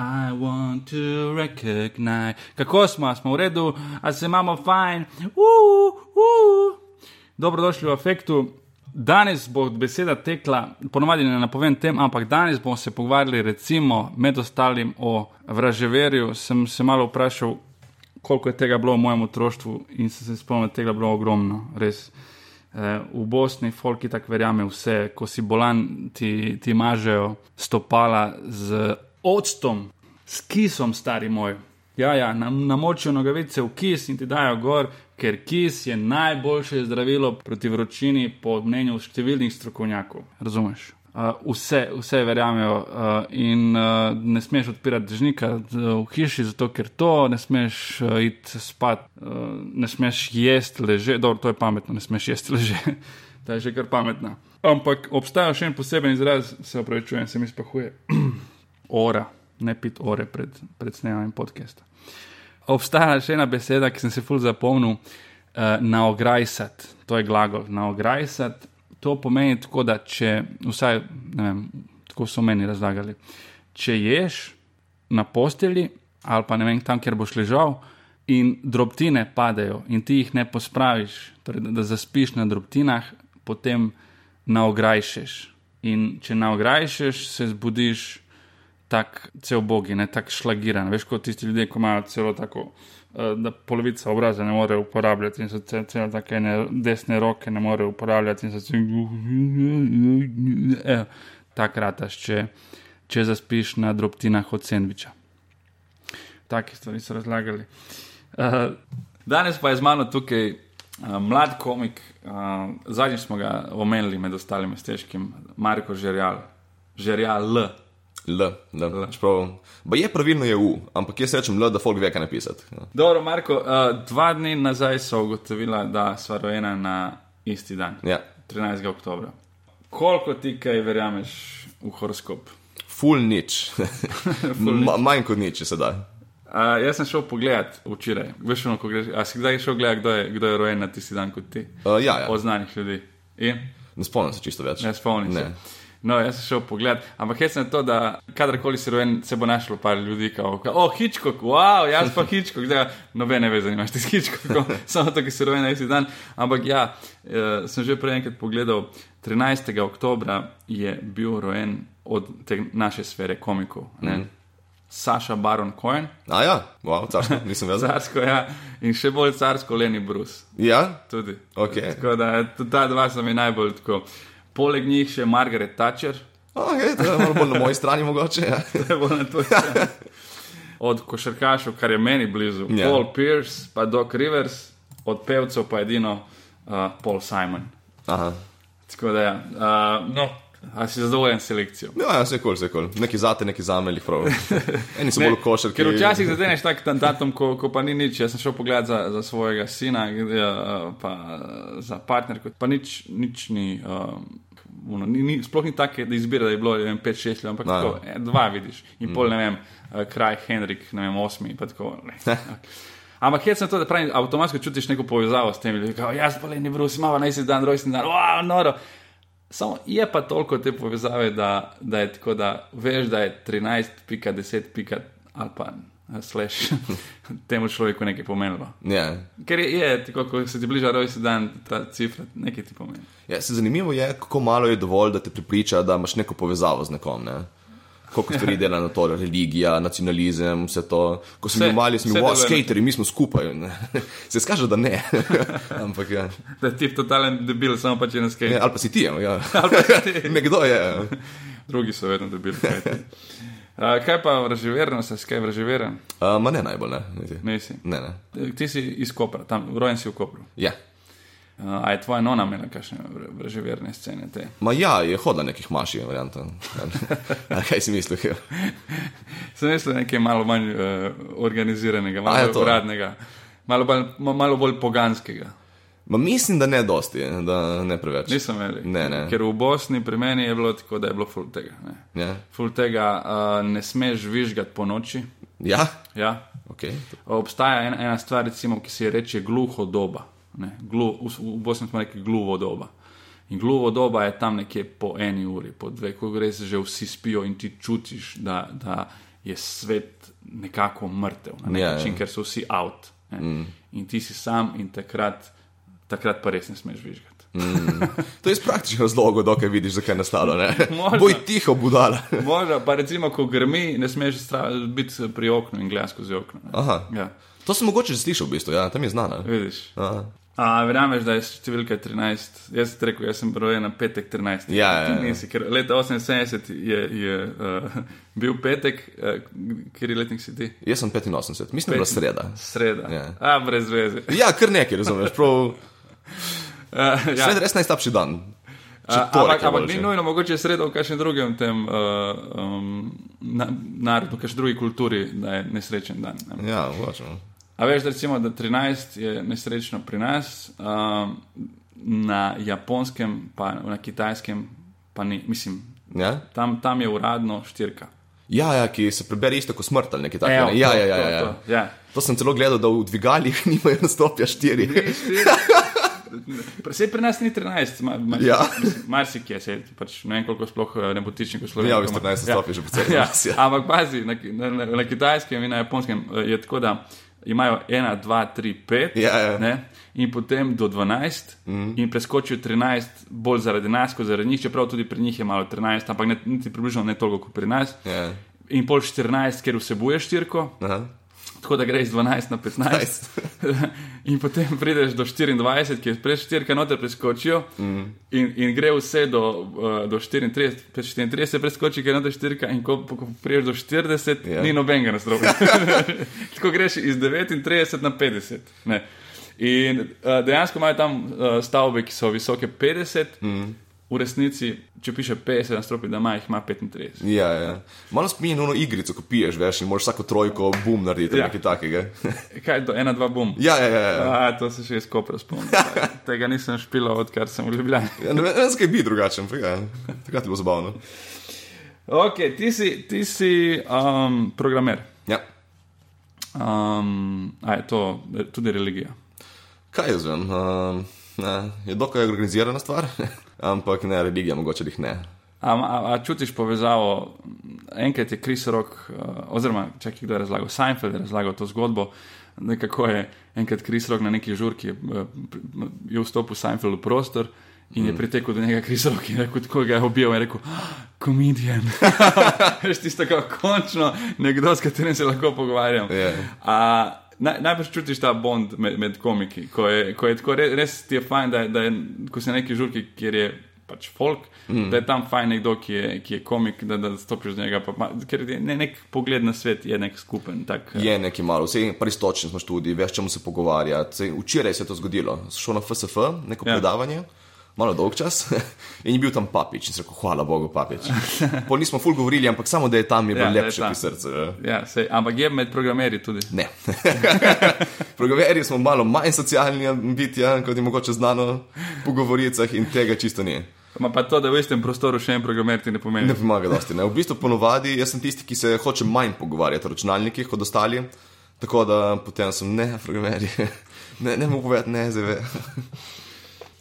I want to recognize. Kako smo, smo v redu, a se imamo fajn, uh, uh. Dobrodošli v efektu. Danes bo beseda tekla, ponovadi ne napovem tem, ampak danes bomo se pogovarjali, recimo, med ostalim o vraževerju. Sem se malo vprašal, koliko je tega bilo v mojem otroštvu in sem se spomnil, da je tega bilo ogromno, res. Eh, v Bosni folki tako verjame vse, ko si bolan, ti, ti mažejo stopala z octom, s kisom, stari moj. Ja, ja, namočijo nogavice v kis in ti dajo gor, ker kis je najboljše zdravilo proti vročini, po mnenju številnih strokovnjakov. Razumeš? Uh, vse, vse verjamejo uh, in uh, ne smeš odpirati držnika v hiši, zato ker to ne smeš uh, iti spat, uh, ne smeš jesti leže, dobro, to je pametno, ne smeš jesti leže, ta je že kar pametna. Ampak obstaja še en poseben izraz, se opravičujem, se mi spahuje. Ora, ne pit ore pred, pred snemanjem podcasta. Obstaja še ena beseda, ki sem se ful zapomnil, uh, naograjsat, to je glagol, naograjsat to pomeni tako, da če, vsaj vem, tako so meni razlagali, če ješ na posteli ali pa ne vem tam, kjer boš ležal. In drobtine padajo, in ti jih ne pospraviš, torej da, da zaspiš na drobtinah, potem naograjšeš. In če naograjšeš, se zbudiš tako cel bogi, ne tako šlagiran. Veš, kot tisti ljudje, ki imajo celo tako. Eh, da polovica obraza ne more uporabljati in so celo tako ene desne roke ne more uporabljati in so se evo, takrat, če, če zaspiš na drobtinah od sendviča. Take stvari so razlagali. Uh, danes pa je z mano tukaj uh, mlad komik, uh, zadnjič smo ga omenili med ostalimi stežkim, Marko Žerjal, Žerjal L. L, L. L. Čeprav, je pravilno je U, ampak jaz rečem L, da folk ve, kaj napisati. Ja. Dobro, Marko, uh, dva dni nazaj so ugotovila, da sva rojena na isti dan, ja. 13. oktober. Koliko ti kaj verjameš v horoskop? Ful nič. Ma, manj kot nič, če se da. Uh, jaz sem šel pogledat včeraj. Veš, no, greš, a si kdaj šel gledat, kdo je, kdo je rojen na tisti dan kot ti? Uh, ja, ja. Poznanih ljudi. In? Ne spomnim se čisto več. Ne spomnim se. No, jaz sem šel pogled, ampak jaz sem to, da kadarkoli si rojen, se bo našlo par ljudi, ki bo oh, Hitchcock, wow, jaz pa Hitchcock, zdaj nobene veze imaš, ti si Hitchcock, samo to, ki si rojen isti dan. Ampak ja, eh, sem že prej enkrat pogledal, 13. oktober je bil rojen od te naše sfere komikov. Mm. Saša Baron Cohen. A ja, wow, carsko, nisem vedel. Carsko, ja, in še bolj carsko, Leni Bruce. Ja, tudi. Okay. Tako da ta dva so mi najbolj tako poleg njih še Margaret Thatcher. Okay, to je bolj na moji strani, mogoče. Ja. od košarkašov, kar je meni blizu, yeah. Ja. Paul Pierce, pa Doc Rivers, od pevcev pa edino uh, Paul Simon. Aha. Tako da, ja. uh, no. A si zadovoljen s selekcijo? Ja, ja, vse kul, vse kul. Neki zate, neki zameli, prav. Eni so bolj košarki. Ker včasih zadeneš tak datum, ko, ko pa ni nič. Jaz sem šel pogledat za, za svojega sina, ja, pa za partnerko, pa nič, nič ni. Um, Uno, ni, ni, sploh ni tako, da izbira, da je bilo 5-6 let, ampak no. tako, e, dva vidiš. In mm. pol, ne vem, uh, kraj Henrik, ne vem, 8. ampak jaz sem to, da pravim, avtomatsko čutiš neko povezavo s tem, da je jaz pa le ne brus, imamo najsi dan, rojsten dan, wow, noro. Samo je pa toliko te povezave, da, da je tako, da veš, da je 13.10. ali pa slash temu človeku nekaj pomenilo. Yeah. Ja. Ker je, je tako, ko se ti bliža rojsten dan, ta cifra nekaj ti pomeni. Ja, se zanimivo je, kako malo je dovolj, da te pripriča, da imaš neko povezavo z nekom. Ne? Koliko stvari dela na to, religija, nacionalizem, vse to. Ko smo bili mali, smo bili wow, skateri, mi smo skupaj. Ne? Se skaže, da ne. Ampak, ja. Da ti je totalen debil, samo pa če ne skate. Ali pa si ti, ja. nekdo je. Ja. Drugi so vedno debili. Uh, kaj pa vraževerno, se skaj vraževeren? Uh, ma ne najbolj, ne. Nisi. Ne, ne. Ti si iz Kopra, tam rojen si v Kopru. Ja. Uh, a je tvoja nona imela kakšne vraževerne scene? Te? Ma ja, je hodila nekih maši, varianta. kaj si mislil? Sem mislil nekaj malo manj uh, organiziranega, malo bolj uradnega, malo, malo bolj poganskega. Ma mislim, da ne dosti, da ne preveč. Nisem imel. Ne, ne. Ker v Bosni pri meni je bilo tako, da je bilo full tega. Ne, ja. full tega uh, ne smeš vižgati po noči. Ja. ja. Okay. Obstaja ena, ena stvar, recimo, ki se reče gluho doba. Glu, v, v Bosni smo rekli gluho doba. In gluho doba je tam nekje po eni uri, po dve, ko res že vsi spijo in ti čutiš, da, da je svet nekako mrtev, na nek Ja, ja. način, ker so vsi out. Mm. In ti si sam, in takrat, takrat pa res ne smeš vižgati. To je iz praktičnih razlogov, dokaj vidiš, zakaj je nastalo. ne? Možno. Boj tiho, budala. Možno pa recimo, ko grmi, ne smeš biti pri oknu in gledati skozi okno. Ja, To sem mogoče slišal, v bistvu, ja, tam je znana. vidiš. Aha. A verjameš, da je številka 13? Jaz sem rekel, jaz sem rojen na petek 13. Ja, ja, ja. nisi, ker leta 78 je, je uh, bil petek, uh, kjer je letnik si ti? Jaz sem 85, mislim, da je bila sreda. Sreda. Ja. A, brez veze. Ja, kar nekaj, razumeš. Prav, Uh, ja. Sreda je res najslabši dan. Torek Ampak, je ampak ni nujno mogoče sredo v kakšnem drugem tem uh, um, na, narodu, v kakšni drugi kulturi, da je nesrečen dan. Ne? Ja, mogoče. A veš, da recimo, da 13 je nesrečno pri nas, um, na japonskem, pa na kitajskem, pa ni. Mislim, Ja? tam, tam je uradno štirka. Ja, ja, ki se prebere isto kot smrt ali nekaj takega. Ja, to, ja, ja, to, ja, ja. to, ja. To sem celo gledal, da v dvigalih nimajo nastopja štiri. Sej pri nas ni 13, ma, ma, Ja. marsikje, sej, pač, ne vem koliko sploh eh, nebotičnikov Slovenije. Ja, v 14 nastopih že precej Ja, nas, ja. ampak pazi, na, na, na, na kitajskem in na japonskem eh, je tako, da imajo 1, 2, 3, 5 Ja, ja. ne, in potem do 12 mm. in preskočijo 13 bolj zaradi nas, kot zaradi njih, čeprav tudi pri njih je malo 13, ampak ne, niti približno ne toliko kot pri nas. Ja. In pol 14, ker vsebuje štirko, Aha. Tako da gre iz 12 na 15. in potem prideš do 24, ki je pred štirka noter preskočijo, mm. in, in gre vse do, uh, do 34, pred 34 preskoči, je noter štirka, in ko, ko priješ do 40, Ja. yeah. ni nobenega nastroja. tako greš iz 39 na 50. Ne. In uh, dejansko imajo tam uh, stavbe, ki so visoke 50. Mm. V resnici, če piše 50 na stropi, da ima jih ima 35. Ja, ja. Malo spominja na ono igrico, ko piješ, veš, in moraš vsako trojko bum narediti, Ja. nekaj takega. Kaj je to, ena, dva bom? Ja, ja, ja. ja. A, to se še iz kopra spomnim. Tega nisem špilal, odkar sem v Ljubljani. ja ne vem, zakaj bi drugačen, ampak ja, takrat je bilo zabavno. Ok, ti si, ti si um, programer. Ja. Um, a je to tudi religija? Kaj jaz vem? Uh, ne, je dokaj organizirana stvar, ampak ne, religija mogoče jih ne. A, a, a čutiš povezavo? Enkrat je Chris Rock, uh, oziroma če kdo je razlagal, Seinfeld je razlagal to zgodbo. Nekako je enkrat Chris Rock na neki žurki uh, je vstopil Seinfeld v prostor in je pritekel do njega Chris Rock in rekel, tako ga je objel in rekel, komedijan. Veš, tisto, kako končno nekdo, s katerim se lahko pogovarjam. Ja. A, naj, najbrž čutiš ta bond med, med komiki, ko je, ko je tako res, res ti je fajn, da, je- da je, ko si na neki žurki, kjer je pač folk, mm. da je tam fajn nekdo, ki je, ki je komik, da, da stopiš z njega. Pa, ma, ker je ne, nek pogled na svet je nek skupen. Tak, Je nekaj malo, vse pristočni smo študiji, veš, čemu se pogovarjati. Včeraj se je to zgodilo. Šel na FSF, neko ja. predavanje, malo dolg čas, in je bil tam papič. In sem rekel, hvala Bogu, papič. Pol nismo ful govorili, ampak samo da je tam je bilo Ja, ja, lepše tam. pri srcu. Ja. Ja, sej, ampak je med programerji tudi. Ne. Programerji smo malo manj socialni bitja, kot je mogoče znano po govoricah, in tega čisto ni. Ma pa to, da v istem prostoru še en programer ti ne pomeni. Ne pomaga dosti. Ne. V bistvu ponovadi jaz sem tisti, ki se hoče manj pogovarjati o računalnikih kot ostali. Tako da potem sem ne, programerji. Ne, ne mogu povedati, ne, zdaj ve.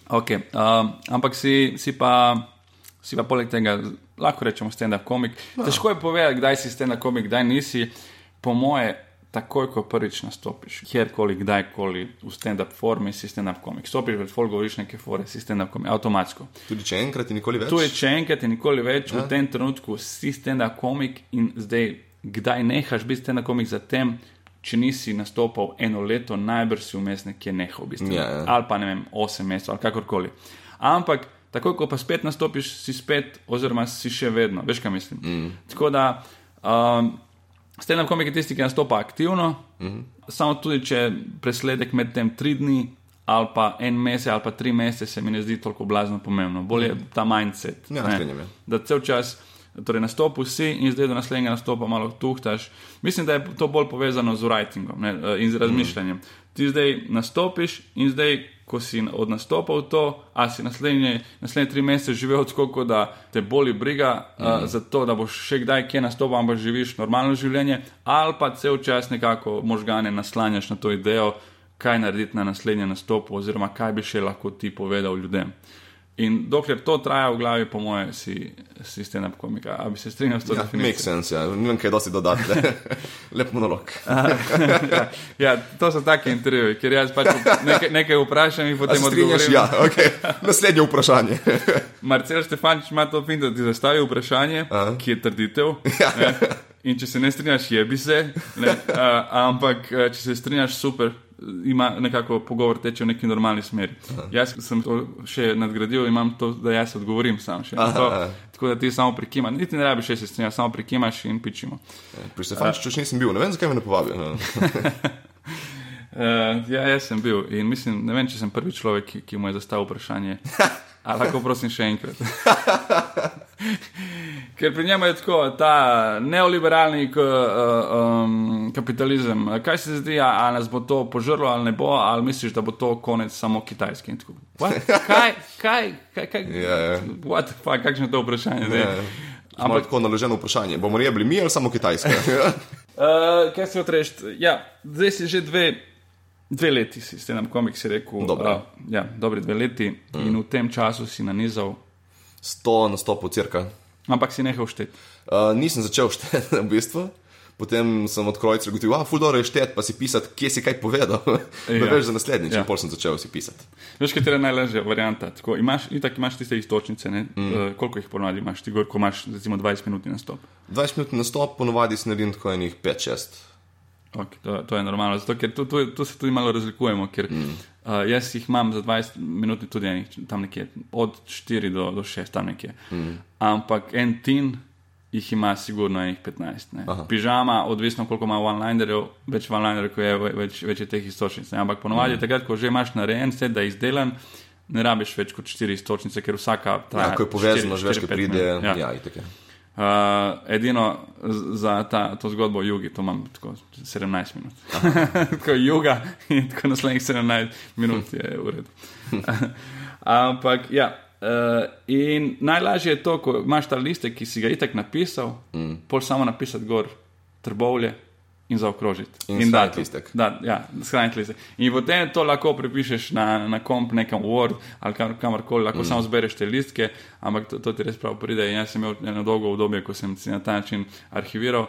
Okay, um, ampak si, si, pa, si pa poleg tega, lahko rečemo, stand-up komik. No. Težko je povedati, kdaj si stand-up komik, kdaj nisi. Po moje, takoj, ko prvič nastopiš, kjerkoli, kdajkoli v stand-up formi, si stand-up komik. Stopiš pred folk, govoriš neke fore, si stand-up komik, avtomatsko. Tudi če enkrat in nikoli več. Tu je če enkrat in nikoli več, ja. v tem trenutku si stand-up komik in zdaj, kdaj nehaš biti stand-up komik za tem. Če nisi nastopal eno leto, najbrž si vmes nekje nehal, v bistvu. Ja, ja. ali pa ne vem, osem mesecev ali kakorkoli. Ampak takoj, ko pa spet nastopiš, si spet, oziroma si še vedno, veš kaj mislim. Mm. Tako da, um, stand-up komik je tisti, ki nastopa aktivno, mm. samo tudi če presledek med tem tri dni. Ali pa en mesec, ali pa tri mesece, se mi ne zdi toliko blazno pomembno. Bolje je ta mindset. Ja, ne, ja. da cel čas, torej nastopil si in zdaj do naslednjega nastopa malo tuhtaš. Mislim, da je to bolj povezano z writingom ne, eh, in z razmišljanjem. Ti zdaj nastopiš in zdaj, ko si od nastopa v to, a si naslednje, naslednje tri mesece živel tako, kot da te boli briga mm. uh, za to, da boš še kdaj kje nastopal, ampak živiš normalno življenje, ali pa cel čas nekako možgane naslanjaš na to idejo, kaj narediti na naslednjem nastopu, oziroma kaj bi še lahko ti povedal ljudem. In dokler to traja v glavi, po mojem, si, si stand-up komika. A bi se strinjal s to? Ja, make sense, ja. Ne vem, kaj dosti dodati. Lep monolog. ja, ja, to so taki intervjuji, ker jaz pač nekaj, nekaj vprašam in potem odgovorim. Ja, okay. Naslednje vprašanje. Marcel Štefanič ima to fin, da ti zastavi vprašanje, Aha. ki je trditev. Ja. In če se ne strinjaš, je bi se. Ne, uh, ampak, če se strinjaš, super ima nekako pogovor teče v neki normalni smeri. Aha. Jaz sem to še nadgradil in imam to, da jaz odgovorim sam še. Aha, to. Tako da ti samo prikimaš, niti ne rabiš še se strinjati, samo prikimaš in pičimo. Pri Stefančiču še nisem bil, ne vem, zakaj me ne povabijo. Uh, ja, jaz sem bil in mislim, ne vem, če sem prvi človek, ki, ki mu je zastavil vprašanje. Ali lahko prosim še enkrat? Ker pri njemu je tako, ta neoliberalni k, uh, um, kapitalizem. Kaj se zdi, ali nas bo to požrlo ali ne bo, ali misliš, da bo to konec samo kitajski? Kaj, kaj, kaj, kaj? Yeah, yeah. Kakšno je to vprašanje? Yeah. Ampak tako naloženo vprašanje. Bomo rebli mi ali samo kitajski? uh, kaj se odreči? Ja, zdaj si že dve. Dve leti si, ste nam komiks rekel. Dobro. Uh, ja, dobri dve leti mm. in v tem času si nanizal. Sto na sto po crka. Ampak si nehal šteti. Uh, nisem začel šteti, v bistvu. Potem sem od krojcev rekel, da je fuldo je šteti, pa si pisati, kje si kaj povedal. Ja. veš za naslednjič, ja. in pol sem začel si pisati. Veš, katera je najlažja varianta? Tako, imaš, itak imaš tiste istočnice, mm. uh, koliko jih ponovadi imaš, ti gor, ko imaš recimo 20 minut na stop. 20 minut na stop, ponovadi si naredim tako enih 5-6. Okay, to, to je normalno, zato ker tu, tu, tu se tudi malo razlikujemo. Ker, mm. uh, jaz jih imam za 20 minut, tudi enih, tam nekje, od 4 do, do 6, tam nekje. Mm. Ampak en tin jih ima, sigurno, enih 15. Pižama, odvisno koliko ima one-linerjev, več one-linerjev, je več, več je teh istočnic. Ne? Ampak ponovadi, mm. takrat, ko že imaš narejen, se da izdelan. Ne rabiš več kot štiri istočnice, ker vsaka traja. Ja, ko je povezano, že več pride. Ja. Ja, Uh, edino za ta, to zgodbo o jugi, to imam tako 17 minut. tako juga in tako naslednjih 17 minut je v redu. Ampak ja. Uh, in najlažje je to, ko imaš ta listek, ki si ga itek napisal, mm. pol samo napisati gor, trbovlje, in zaokrožiti. In, in dati listek. Da, ja, shraniti listek. In potem to lahko prepišeš na, na komp, nekam Word ali kam, kamorkoli, lahko mm. samo zbereš te listke, ampak to, to ti res prav pride. In jaz sem imel eno dolgo obdobje, ko sem si na ta način arhiviral.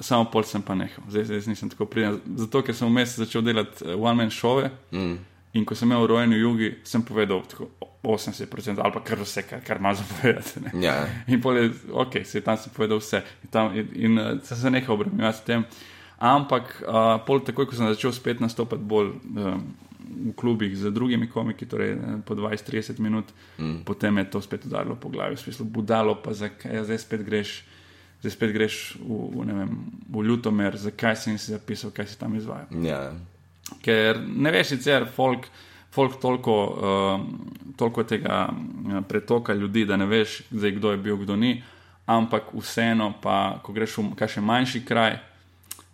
Samo pol sem pa nehal, zdaj, zdaj nisem tako pridem. Zato, ker sem vmes začel delati uh, one-man šove mm. In ko sem imel rojen v jugi, sem povedal tako 80% ali pa kar vse, kar, kar imaš povedati. Ja. In pol je, ok, se tam sem povedal vse. In, tam, in, in sem se nehal obremenjevati s tem. Ampak uh, pol takoj, ko sem začel spet nastopati bolj um, v klubih z drugimi komiki, torej po 20-30 minut, mm. potem je to spet udarilo po glavi, v smislu budalo, pa zakaj ja, zdaj spet greš. Zdaj spet greš v, v, vem, v Ljutomer, zakaj si si zapisal, kaj si tam izvajal. Yeah. Ker ne veš, sicer folk, folk toliko, uh, toliko tega pretoka ljudi, da ne veš, zdaj, kdo je bil, kdo ni. Ampak vseeno, pa, ko greš v kaj še manjši kraj,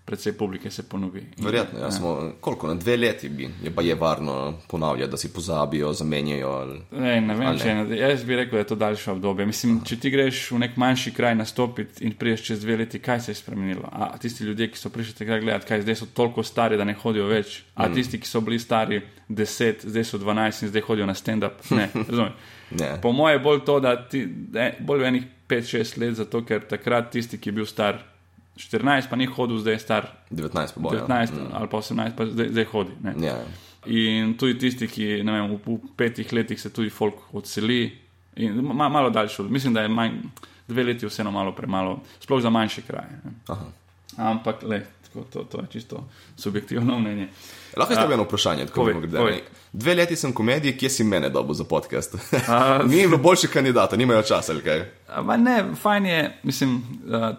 predvsej publike se ponovi. Verjetno, ja, smo, koliko na dve leti bi, je pa je varno ponavljati, da si pozabijo, zamenjajo. Ali, ne, ne vem, če ne. Jaz bi rekel, da je to daljše obdobje. Mislim, če ti greš v nek manjši kraj nastopiti in priješ čez dve leti, kaj se je spremenilo? A tisti ljudje, ki so prišli tega gledati, kaj zdaj so toliko stari, da ne hodijo več, a mm. tisti, ki so bili stari 10, zdaj so 12 in zdaj hodijo na stand-up. Ne, razumem. Po mojem je bolj to, da ti, ne, bolj v enih 5-6 let, zato ker takrat tisti, ki je bil star 14, pa ni hodil, zdaj je star 19, bo, 19 ja. ali pa 18, pa zdaj, zdaj hodi. Ja. In tudi tisti, ki vem, v, v petih letih se tudi folk odseli, in ma, malo daljši. Mislim, da je manj, dve leti vseeno malo premalo, sploh za manjše kraje. Ampak, le, tako, to, to je čisto subjektivno mnenje. Lahko je to eno vprašanje, tako da gre. Dve leti sem komedij, kje si mene dobil za podcast? Ni bilo boljših kandidatov, nimajo časa ali kaj. A, ne, fajn je, mislim,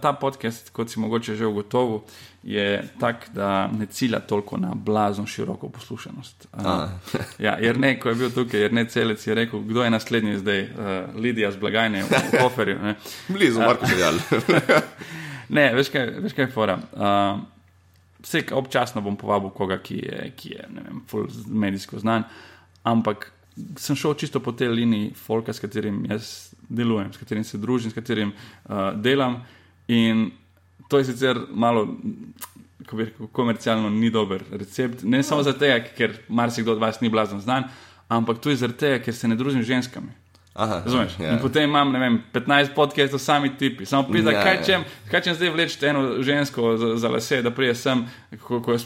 ta podcast, kot si mogoče že ugotovil, je tak, da ne cilja toliko na blazno široko poslušanost. Ja, jer ne, ko je bil tukaj, jer ne celec je rekel, kdo je naslednji zdaj, uh, Lidija z blagajne v, v koferju. Blizu, Marko Željal. ne, veš kaj, veš kaj je fora. Uh, vse občasno bom povabil koga, ki je, ki je vem, medijsko znan, ampak sem šel čisto po tej liniji folka, s katerim jaz delujem, s katerim se družim, s katerim uh, delam. In to je sicer malo. Ko bi rekel, komercialno ni dober recept. Ne samo zato, ker marsikdo od vas ni blazno znan, ampak tudi zato, ker se ne družim z ženskami. Razumeš? ja. In potem imam, ne vem, 15 podcastov, sami tipi. Samo pisa, Ja, kaj ja. čem, kaj čem zdaj vleči eno žensko za, za lase, da prije sem, ko, ko jaz,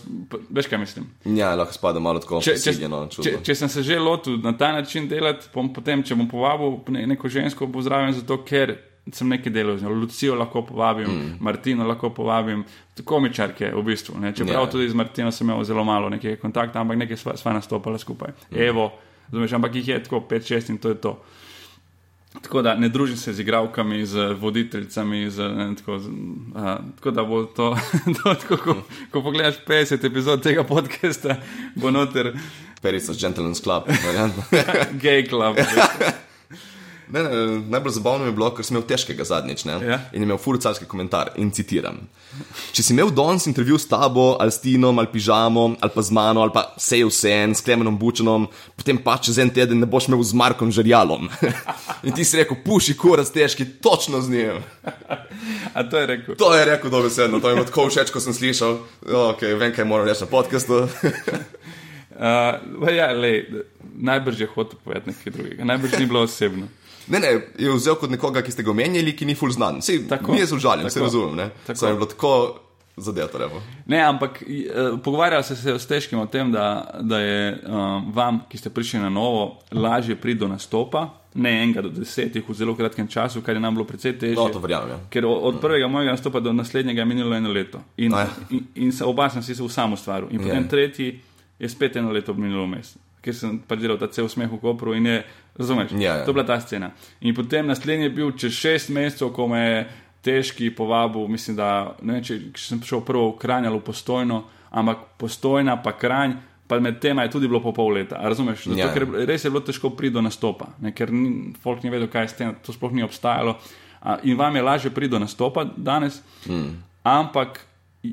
veš kaj mislim. Ja, lahko spada malo tako Če, če, posiljeno, če, če sem se že lotil na ta način delati, bom potem, če bom povabil ne, neko žensko, bo zraven zato, ker sem nekaj delal z njo. Lucijo lahko povabim, mm. Martino lahko povabim, komičarke v bistvu. Ne. Čeprav Ja. tudi z Martino sem imel zelo malo nekega kontakta, ampak nekaj sva, sva nastopala skupaj. Mm. Evo, razumeš, ampak jih je tako 5-6 in to je to. Tako da ne družim se z igravkami, z voditeljicami. Z, ne, tako, z, a, tako da bo to, to tako, ko, ko pogledaš 50 epizod tega podcasta, bo noter Perica Gentleman's Club. varianta. gay club. Ne, ne, najbolj zabavno je bilo, ker sem imel težkega zadnjič ne? Ja. in imel furcarski komentar in citiram. Če si imel danes intervju s tabo, ali s Tinom, ali pižamo, ali pa z mano, ali pa sej vse en, s Klemenom Bučanom, potem pa čez en teden ne boš imel z Markom Žerjalom. in ti si rekel, puši kurac težki, točno z njim. A to je rekel. To je rekel dobesedno, to je tako všeč, ko sem slišal. Okay, vem, kaj moram reči na podkastu. Uh, ja, lej, najbrž je hotel povedati nekaj drugega, najbrž ni bilo osebno. Ne, ne, je vzel kot nekoga, ki ste ga omenjali, ki ni ful znan. Sej, Tako. mi je užaljen, se razumem. Samo je bilo tako zadeto, revo. Ne, ampak uh, pogovarjali ste se s težkim o tem, da, da je um, vam, ki ste prišli na novo, lažje priti do nastopa, ne enega do desetih v zelo kratkem času, kar je nam bilo precej težje. No, to verjamem. Ja. Ker od prvega mojega nastopa do naslednjega je minilo eno leto. In, Aj. in, in se, oba sem si se v sam ustvaril. In potem Ja. tretji je spet eno leto minilo vmes. Ker sem pač delal ta cel smeh v Kopru in je, razumeš, Ja, ja. to je bila ta scena. In potem naslednji je bil čez šest mesecev, ko me je težki povabil, mislim, da ne vem, če, če sem šel prvo v Kranj ali postojno, ampak postojna pa Kranj. Pa med tema je tudi bilo po pol leta, razumeš? Zato, Ja. ker res je bilo težko priti do nastopa, ne? ker ni, folk ni vedel, kaj je s tem, to sploh ni obstajalo. A, in vam je lažje priti do nastopa danes, mm. ampak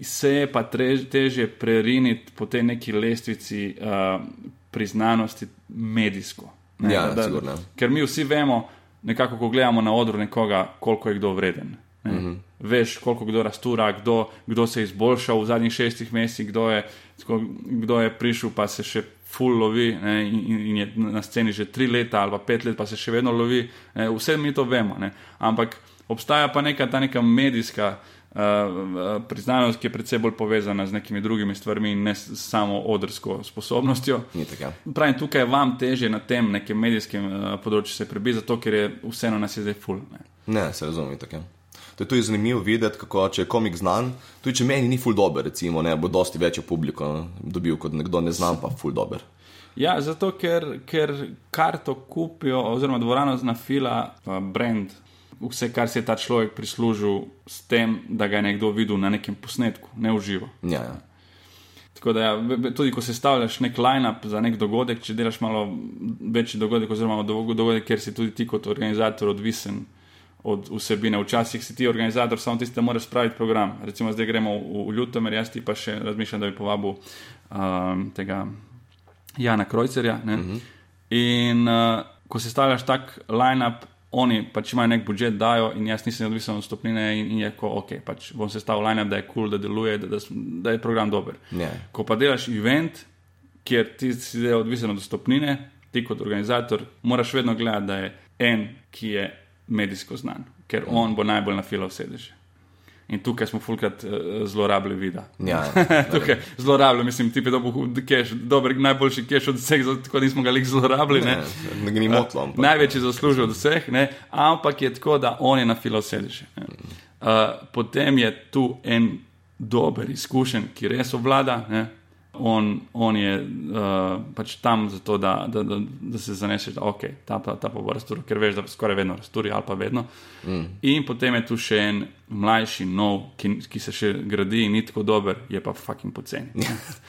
se je pa trež, težje preriniti po tej neki lestvici uh, priznanosti medijsko. Ne, Ja, sigurno. Ker mi vsi vemo, nekako, ko gledamo na odru nekoga, koliko je kdo vreden. Ne? Mm -hmm. Veš, koliko kdo rastura, kdo, kdo se je izboljšal v zadnjih šestih mesecih, kdo je, tako, kdo je prišel, pa se še full lovi ne? in, in, in je na sceni že tri leta ali pa pet let, pa se še vedno lovi. Ne? Vse mi to vemo. Ne? Ampak obstaja pa neka ta neka medijska. Uh, priznanost, ki je predvsej bolj povezana z nekimi drugimi stvarmi in ne samo odrsko sposobnostjo. Ni tako. Pravim, tukaj je vam teže na tem nekem medijskem uh, področju se prebiti, zato ker je vseeno nas je zdaj full. Ne. Ne, se razumem, tako. To je tudi zanimivo videti, kako če je komik znan, tudi če meni ni ful dober, recimo, ne, bo dosti večjo publiko dobil kot nekdo neznan, pa ful dober. Ja, zato ker, ker karto kupijo, oziroma dvorano zna fila, uh, brand, vse, kar si je ta človek prislužil s tem, da ga je nekdo videl na nekem posnetku, ne v živo. Ja, ja. Tako da, ja, tudi ko sestavljaš nek line-up za nek dogodek, če delaš malo večji dogodek, oziroma do- dogodek, kjer si tudi ti kot organizator odvisen od vsebine. Včasih si ti organizator, samo tisti, da moraš spraviti program. Recimo, zdaj gremo v, v Ljutomer, jaz ti pa še razmišljam, da bi povabil um, tega Jana Krojcerja. Uh -huh. In uh, ko sestavljaš tak line-up. Oni pač imajo nek budžet, dajo in jaz nisem odvisen od stopnine, in, in je ko, ok, pač bom sestavil line-up, da je kul, cool, da deluje, da, da, da je program dober. Ja. Ko pa delaš event, kjer ti si zdaj odvisen od stopnine, ti kot organizator, moraš vedno gledati, da je en, ki je medijsko znan, ker on bo najbolj nafilal sedeže. In tukaj smo fulkrat uh, zlorabili vida. Ja, tukaj zlorabili, mislim, ti je dobil keš, dober, najboljši keš od vseh, tako nismo ga lik zlorabili. Ne? ne, ne ni motlo. ampak- Največji zaslužil od vseh, ne? ampak je tako, da on je nafilal sedeže. ne. Uh, potem je tu en dober, izkušen, ki res obvlada. Ne? On, on je uh, pač tam zato, da, da, da, da se zaneseš, da okay, ta, pa, ta pa bo razturil, ker veš, da skoraj vedno razturi ali pa vedno. Mm. In potem je tu še en mlajši, nov, ki, ki se še gradi in ni tako dober, je pa fucking poceni.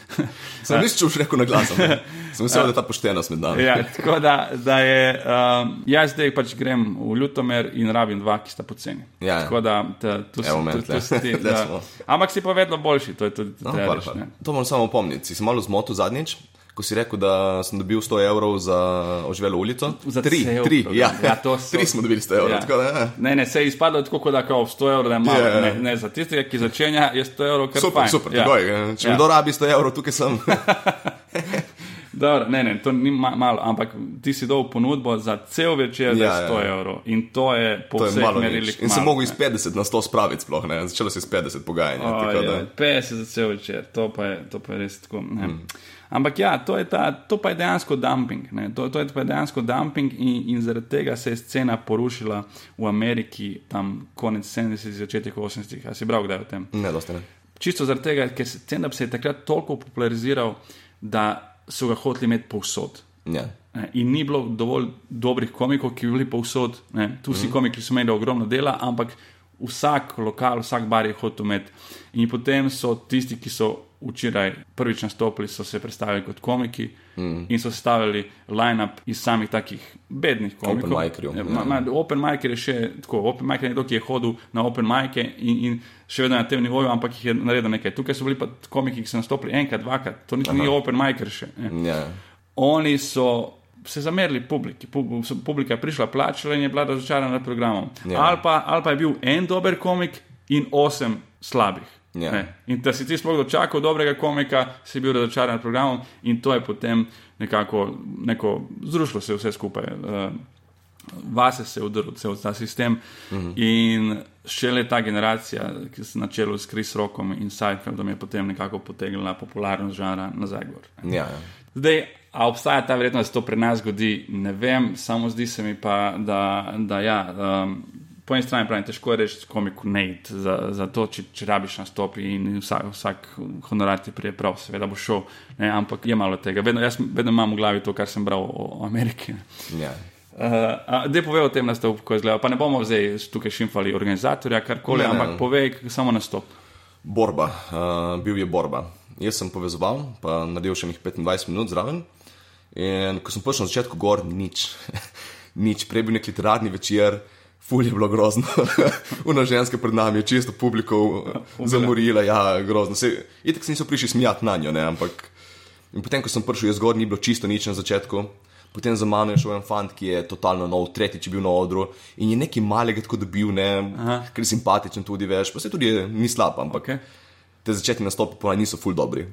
Sem mislil, če boš rekel na glas. Sem mislil, da je ta poštenost med nami. Ja, tako da, da je, um, jaz zdaj pač grem v Ljutomer in rabim dva, ki sta poceni. Ja. Tako da, ta, tu. Tle da, smo. ampak si pa vedno boljši, to je tudi No, treba par. ne. To moram samo opomniti. Si se malo zmotil zadnjič, ko si rekel, da sem dobil 100 evrov za oživelo ulico? Za tri, cel tri, program. ja. Ja, so- tri smo dobili 100 evrov. Ja. Tako, da, ja. Ne, ne, se je izpadlo tako, da kao 100 evrov, da je malo. Ja, ja. Ne, ne, za tistega, ki začenja, je 100 evrov kar Super, fajn. super, ja. takoj. Ja. Če Ja. kdo rabi 100 evrov, tukaj sem. Dobro, ne, ne, to ni ma malo, ampak ti si dal ponudbo za cel večer za Ja, ja. 100 evrov in to je po To je vseh merilih. In sem mogel iz 50 na 100 spraviti, sploh ne. Začelo se je s 50 pogajanja. tako da- 50 za cel večer, to pa je, to pa je res tako. Ne. Ampak ja, to, ta, to pa je dejansko dumping. ne. To, to je pa dejansko dumping in, in zaradi tega se je scena porušila v Ameriki tam konec 70-ih, začetek 80-ih. A si bral kdaj o tem? Ne, dosti ne. Čisto zaradi tega, ker se stand-up se je takrat toliko populariziral, da so ga hoteli imeti povsod. Ja. Ne, In ni bilo dovolj dobrih komikov, ki bi bili povsod. Ne. Tu vsi komiki so imeli ogromno dela, ampak vsak lokal, vsak bar je hotel imeti. In potem so tisti, ki so včeraj prvič nastopili, so se predstavili kot komiki mm. in so stavili line-up iz samih takih bednih komikov. Open-micerjev, Ja, ja. ma- ma- Open micer je še tako. Open micer je nekdo, ki je hodil na open mice in, in še vedno na tem nivoju, ampak jih je naredil nekaj. Tukaj so bili pa komiki, ki so nastopili enkrat, dvakrat. To niti ni open micer še. Ja. oni so se zamerili publiki. Pub- Publika je prišla, plačala in je bila razočarana nad programom. Ja. Ali, pa, ali pa je bil en dober komik in osem slabih. Ja. Ne. In da si ti sploh dočakal dobrega komika, si bil razočaran nad programom in to je potem nekako neko, zrušilo se je vse skupaj. Uh, Vase se je udrl cel ta sistem uh -huh. in šele ta generacija, ki se na čelu s Chris Rockom in Seinfeldom je potem nekako potegnila popularnost žanra nazaj gor. Ja, ja. Zdaj, a obstaja ta verjetnost, da se to pri nas zgodi, ne vem, samo zdi se mi pa, da, da ja. Um, Po eni strani pravim, težko je reči komiku ne za, za to, če, če rabiš nastopi in vsak, vsak honorar ti prije prav, seveda bo šel, ne, ampak je malo tega. Vedno, jaz vedno imam v glavi to, kar sem bral o, o Ameriki. ja. Uh, Dej povej o tem nastopu, kako je izgledal. Pa ne bomo zdaj tukaj šimfali organizatorja, karkoli, Ne, ne. ampak povej samo nastop. Borba, uh, bil je borba. Jaz sem povezoval, pa naredil še nekaj 25 minut zraven. In ko sem prišel na začetku gor, nič, nič, prej bil nek literarni večer, ful je bilo grozno. Una ženska pred nami je čisto publiko zamorila, ja, grozno. Se, itek se niso prišli smijati na njo, ne, ampak. In potem, ko sem prišel, je zgor ni bilo čisto nič na začetku. Potem za mano je šel en fant, ki je totalno nov, tretjič bil na odru in je nekaj malega tako dobil, ne, ker je simpatičen tudi več, pa se tudi ni slab, ampak Okay. te začetni nastopi pa niso ful dobri.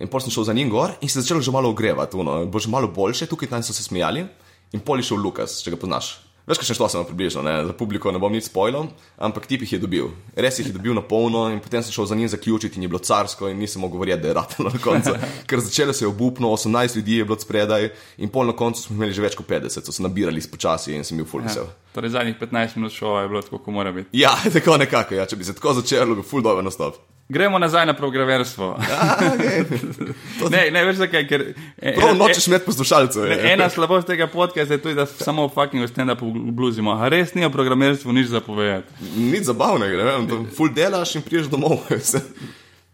In pol sem šel za njim gor in se je začelo že malo ogrevati, no, bo že malo boljše, tukaj tam so se smejali. In pol je šel Lukas, če ga poznaš. Veš, kaj še šlo sem približno, ne? za publiko ne bom nič spoilal, ampak tip jih je dobil. Res jih je dobil na polno in potem sem šel za njim zaključiti in je bilo carsko in nisem mogel verjeti, da je ratalo na koncu. Ker začelo se je obupno, 18 ljudi je bilo spredaj in pol na koncu smo imeli že več kot 50, so se nabirali spočasi in sem bil ful vesel. Torej, zadnjih 15 minut šova je bilo tako, kot mora biti. Ja, tako nekako, ja, če bi se tako začelo, bi ful dobro nastop. Gremo nazaj na programerstvo. ne, ne veš zakaj, ker e- Prav ena- nočeš imeti poslušalcev. e- je. Ena slabost tega podcasta je tudi, da samo fucking stand-up bluzimo. Res ni o programerstvu nič zapovedati. Nič zabavnega, ne vem, ful delaš in priješ domov.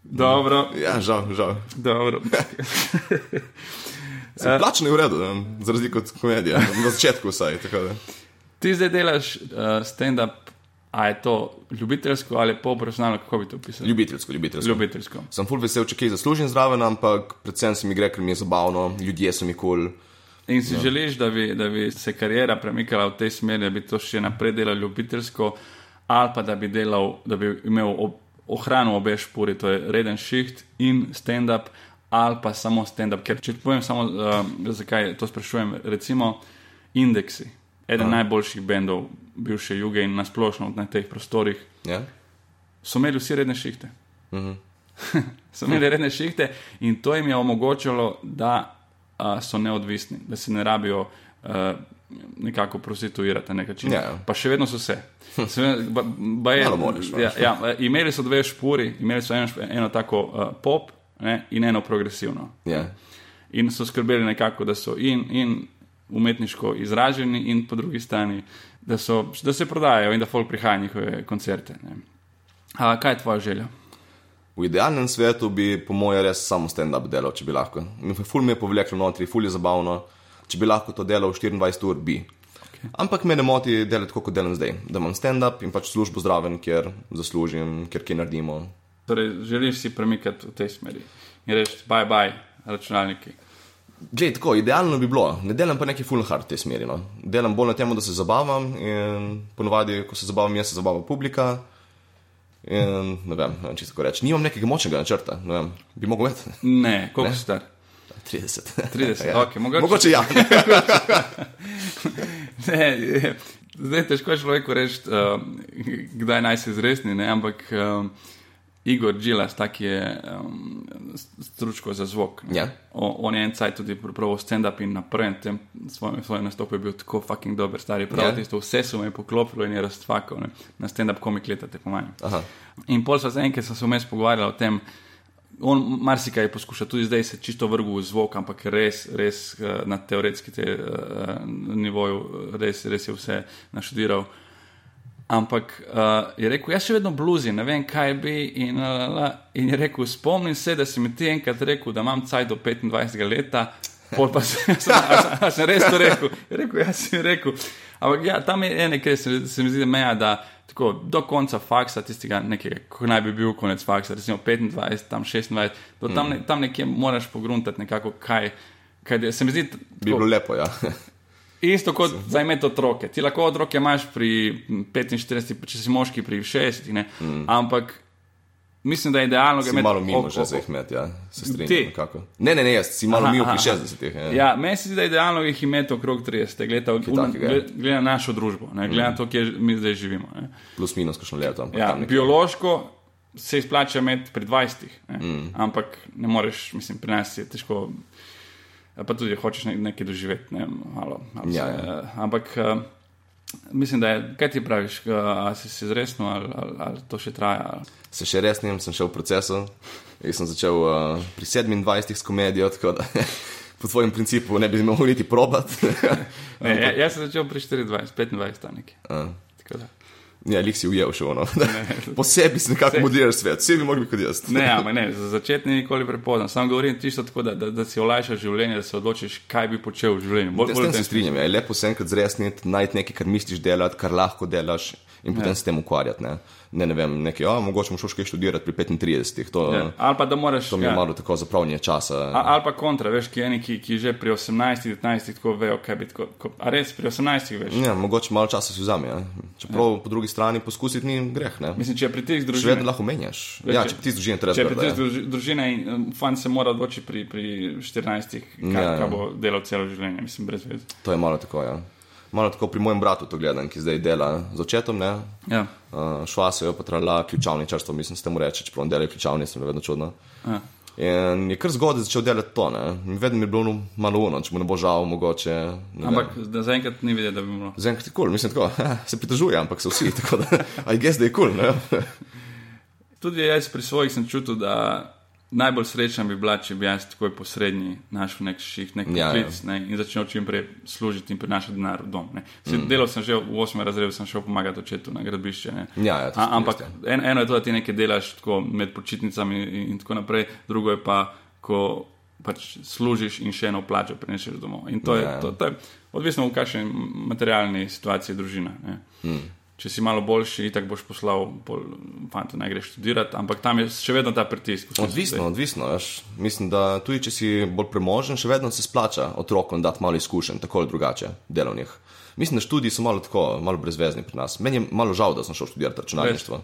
Dobro, ja, žal, žal. dobro. Se plačen je v redu, ne, za razliko od komedije, na začetku vsaj. Ti zdaj delaš uh, stand-up, a je to ljubiteljsko ali polprofesionalno, kako bi to opisal? Ljubiteljsko, ljubiteljsko. Ljubiteljsko. Sem ful vesel, če kaj zaslužim zraven, ampak predvsem se mi gre, ker mi je zabavno, ljudje so mi kul. Cool. In si ja. želiš, da bi, da bi se karijera premikala v tej smeri, da bi to še naprej delal ljubiteljsko, ali pa da bi, delal, da bi imel ob, ohranil obe špori, to je reden šiht in stand-up, ali pa samo stand-up. Ker če povem samo, uh, zakaj to sprašujem, recimo Indeksi, eden Aha. najboljših bendov bivše juge in nasplošno na teh prostorih, Ja? so imeli vsi redne šihte. Uh -huh. so imeli redne šihte in to jim je omogočalo, da a, so neodvisni, da se ne rabijo a, nekako prostituirati na nek način. Ja. Pa še vedno so se. se ba, ba je, moraš, ja, ja, imeli so dve špuri, imeli so eno, eno tako uh, pop ne, in eno progresivno. Ja. In so skrbeli nekako, da so in, in umetniško izraženi, in po drugi strani, da, so, da se prodajajo in da folk prihaja na njihove koncerte. Ne. A, kaj je tvoja želja? V idealnem svetu bi, po mojem, res samo stand-up delal, če bi lahko. Ful mi je povleklo notri, ful je zabavno. Če bi lahko to delal 24 ur, bi. Okay. Ampak me ne moti delati tako, kot delam zdaj. Da imam stand-up in pač službo zraven, kjer zaslužim, kjer kaj naredimo. Torej, želiš si premikati v tej smeri in reči, bye bye, računalniki. Glej, tako, idealno bi bilo, ne delam pa neki full hard v tej smeri. No. Delam bolj na tem, da se zabavam in ponovadi, ko se zabavam, jaz se zabava publika. In ne vem, ne vem čisto tako reči. Nimam nekega močnega načrta, ne vem, bi mogel imeti. Ne, koliko si star? 30. 30, ja. okay, mogoče, mogoče ja. ne, zdaj težko je človeku reči, uh, kdaj naj se zresni, ne? ampak um, Igor Džilas, tak je um, stručko za zvok. Ja. O, on je en cajt tudi prav stand-up in na prvem tem svojem, svojem nastopu je bil tako fucking dober, stari prav, Ja. tisto vse so me poklopilo in je raztvakal, ne? na stand-up komik leta te. Aha. In pol sva se enkrat sem se vmes pogovarjala o tem, on marsikaj je poskušal, tudi zdaj se čisto vrgu v zvok, ampak res, res eh, na teoretski te, uh, nivoju, res, res je vse naštudiral. Ampak uh, je rekel, jaz še vedno bluzim, ne vem kaj bi. In, uh, in je rekel, spomnim se, da si mi ti enkrat rekel, da imam caj do 25 leta. Pol pa sem, sem, a, sem, a sem res to rekel. Je rekel, jaz sem rekel. Ampak ja, tam je ena, ki se, se mi zdi, da meja, da tako, do konca faksa, tistega nekega, ko naj bi bil konec faksa, recimo 25, tam 26, do tam, ne, tam nekje moraš pogruntati nekako, kaj, kaj. Se mi zdi, Bi bilo lepo, ja. Isto kot za imeti otroke. Ti lahko otroke imaš pri 45, če si moški pri 60, ne? Mm. ampak mislim, da je idealno, da imeti malo mimo o- že za jih imeti, ja. Se strinjam. Ne, ne, ne, jaz si malo Aha, mimo pri aha. 60-ih. Ja. Ja, meni se zdi, da je idealno jih imeti okrog 30, glede, takega, ja. glede na našo družbo, ne, glede na to, kje mi zdaj živimo. Ne. Plus minus kakšno leto. Ja, tam biološko se izplača imeti pri 20, ne. Mm. ampak ne moreš, mislim, pri nas je težko. Pa tudi, če hočeš ne- nekaj doživeti, ne, malo. malo Ja, se, ja. eh, Ampak uh, mislim, da je, kaj ti praviš, uh, ali si se zresno, ali, ali, ali to še traja. Ali. Se še res nisem, sem šel v procesu. Jaz sem začel uh, pri 27 s komedijo, tako da po tvojem principu ne bi mogel niti probat. Ne, ja, jaz sem začel pri 24, 25, tam nekje. Uh, Tako da. Ja, lik si ujel še ono. po sebi si nekako Sej. moderiral svet, vsi bi mogli biti kot jaz. Ne, ampak ne, za začetek ni nikoli prepozno. Sam govorim čisto tako, da, da, da si olajšaš življenje, da se odločiš, kaj bi počel v življenju. Bolj, Jaz bolj s tem se strinjam, ja. je lepo se enkrat zresniti, najti nekaj, kar misliš delati, kar lahko delaš in potem ja. s tem ukvarjati. Ne, ne, ne vem, nekaj, ja, mogoče šel kaj študirati pri 35. To, Ja. Ali pa da moraš. to mi je ja. malo tako zapravljanje časa. A- Ali pa kontra, veš, ki eni, ki, ki že pri 18, 19 tako vejo, kaj bi tako. Ko, a res pri 18 veš. Ja, mogoče malo časa si vzame. Ja. Čeprav ja. po drugi strani poskusiti ni greh. Ne. Mislim, če je pritisk Še družine. vedno lahko menjaš. Veš, Ja, če- če pritisk družine treba Če zbrati, pritisk ja. druži- družine in um, fan se mora odločiti pri, pri 14, kaj, ja, ja. kaj bo delal celo življenje, mislim, brez veze. To je malo tako. Ja. Malo tako pri mojem bratu to gledam, ki zdaj dela z očetom. Ne. Ja. Uh, šva se je pa trala ključavničarstvo, mislim, s tem reče, čeprav on dela ključavnice, mi je vedno čudno. Ja. In je kar zgodaj začel delati to, ne. Vedno mi je bilo malo uno, če mu ne bo žal, mogoče. Ampak zaenkrat ni videti, da bi bilo. Zaenkrat je kul, cool. mislim tako, se pritožuje, ampak so vsi, tako da, aj gess, da je kul, cool, ne. Tudi jaz pri svojih sem čutil, da najbolj srečna bi bila, če bi jaz takoj posrednji našel nek ših, nek Ja, ja. poklic ne, in začel čim prej služiti in prinašati denar v dom. Mm. Delal sem že v 8. razredu, sem šel pomagati očetu na gradbišče. ne. Ja, ja, A, ampak res, en, eno je to, da ti nekaj delaš tako med počitnicami in, in tako naprej, drugo je pa, ko pač služiš in še eno plačo prinešeš domov. In to je, Ja. to, to je odvisno v kakšni materialni situaciji družina. ne. Če si malo boljši, tako boš poslal pol fanta, naj greš študirati, ampak tam je še vedno ta pritisk. v smislu, Odvisno, odvisno. Veš. Mislim, da tudi če si bolj premožen, še vedno se splača otrokom dati malo izkušenj, tako ali drugače, delovnih. Mislim, da študiji so malo tako, malo brezvezni pri nas. Meni je malo žal, da sem šel študirati računalništvo.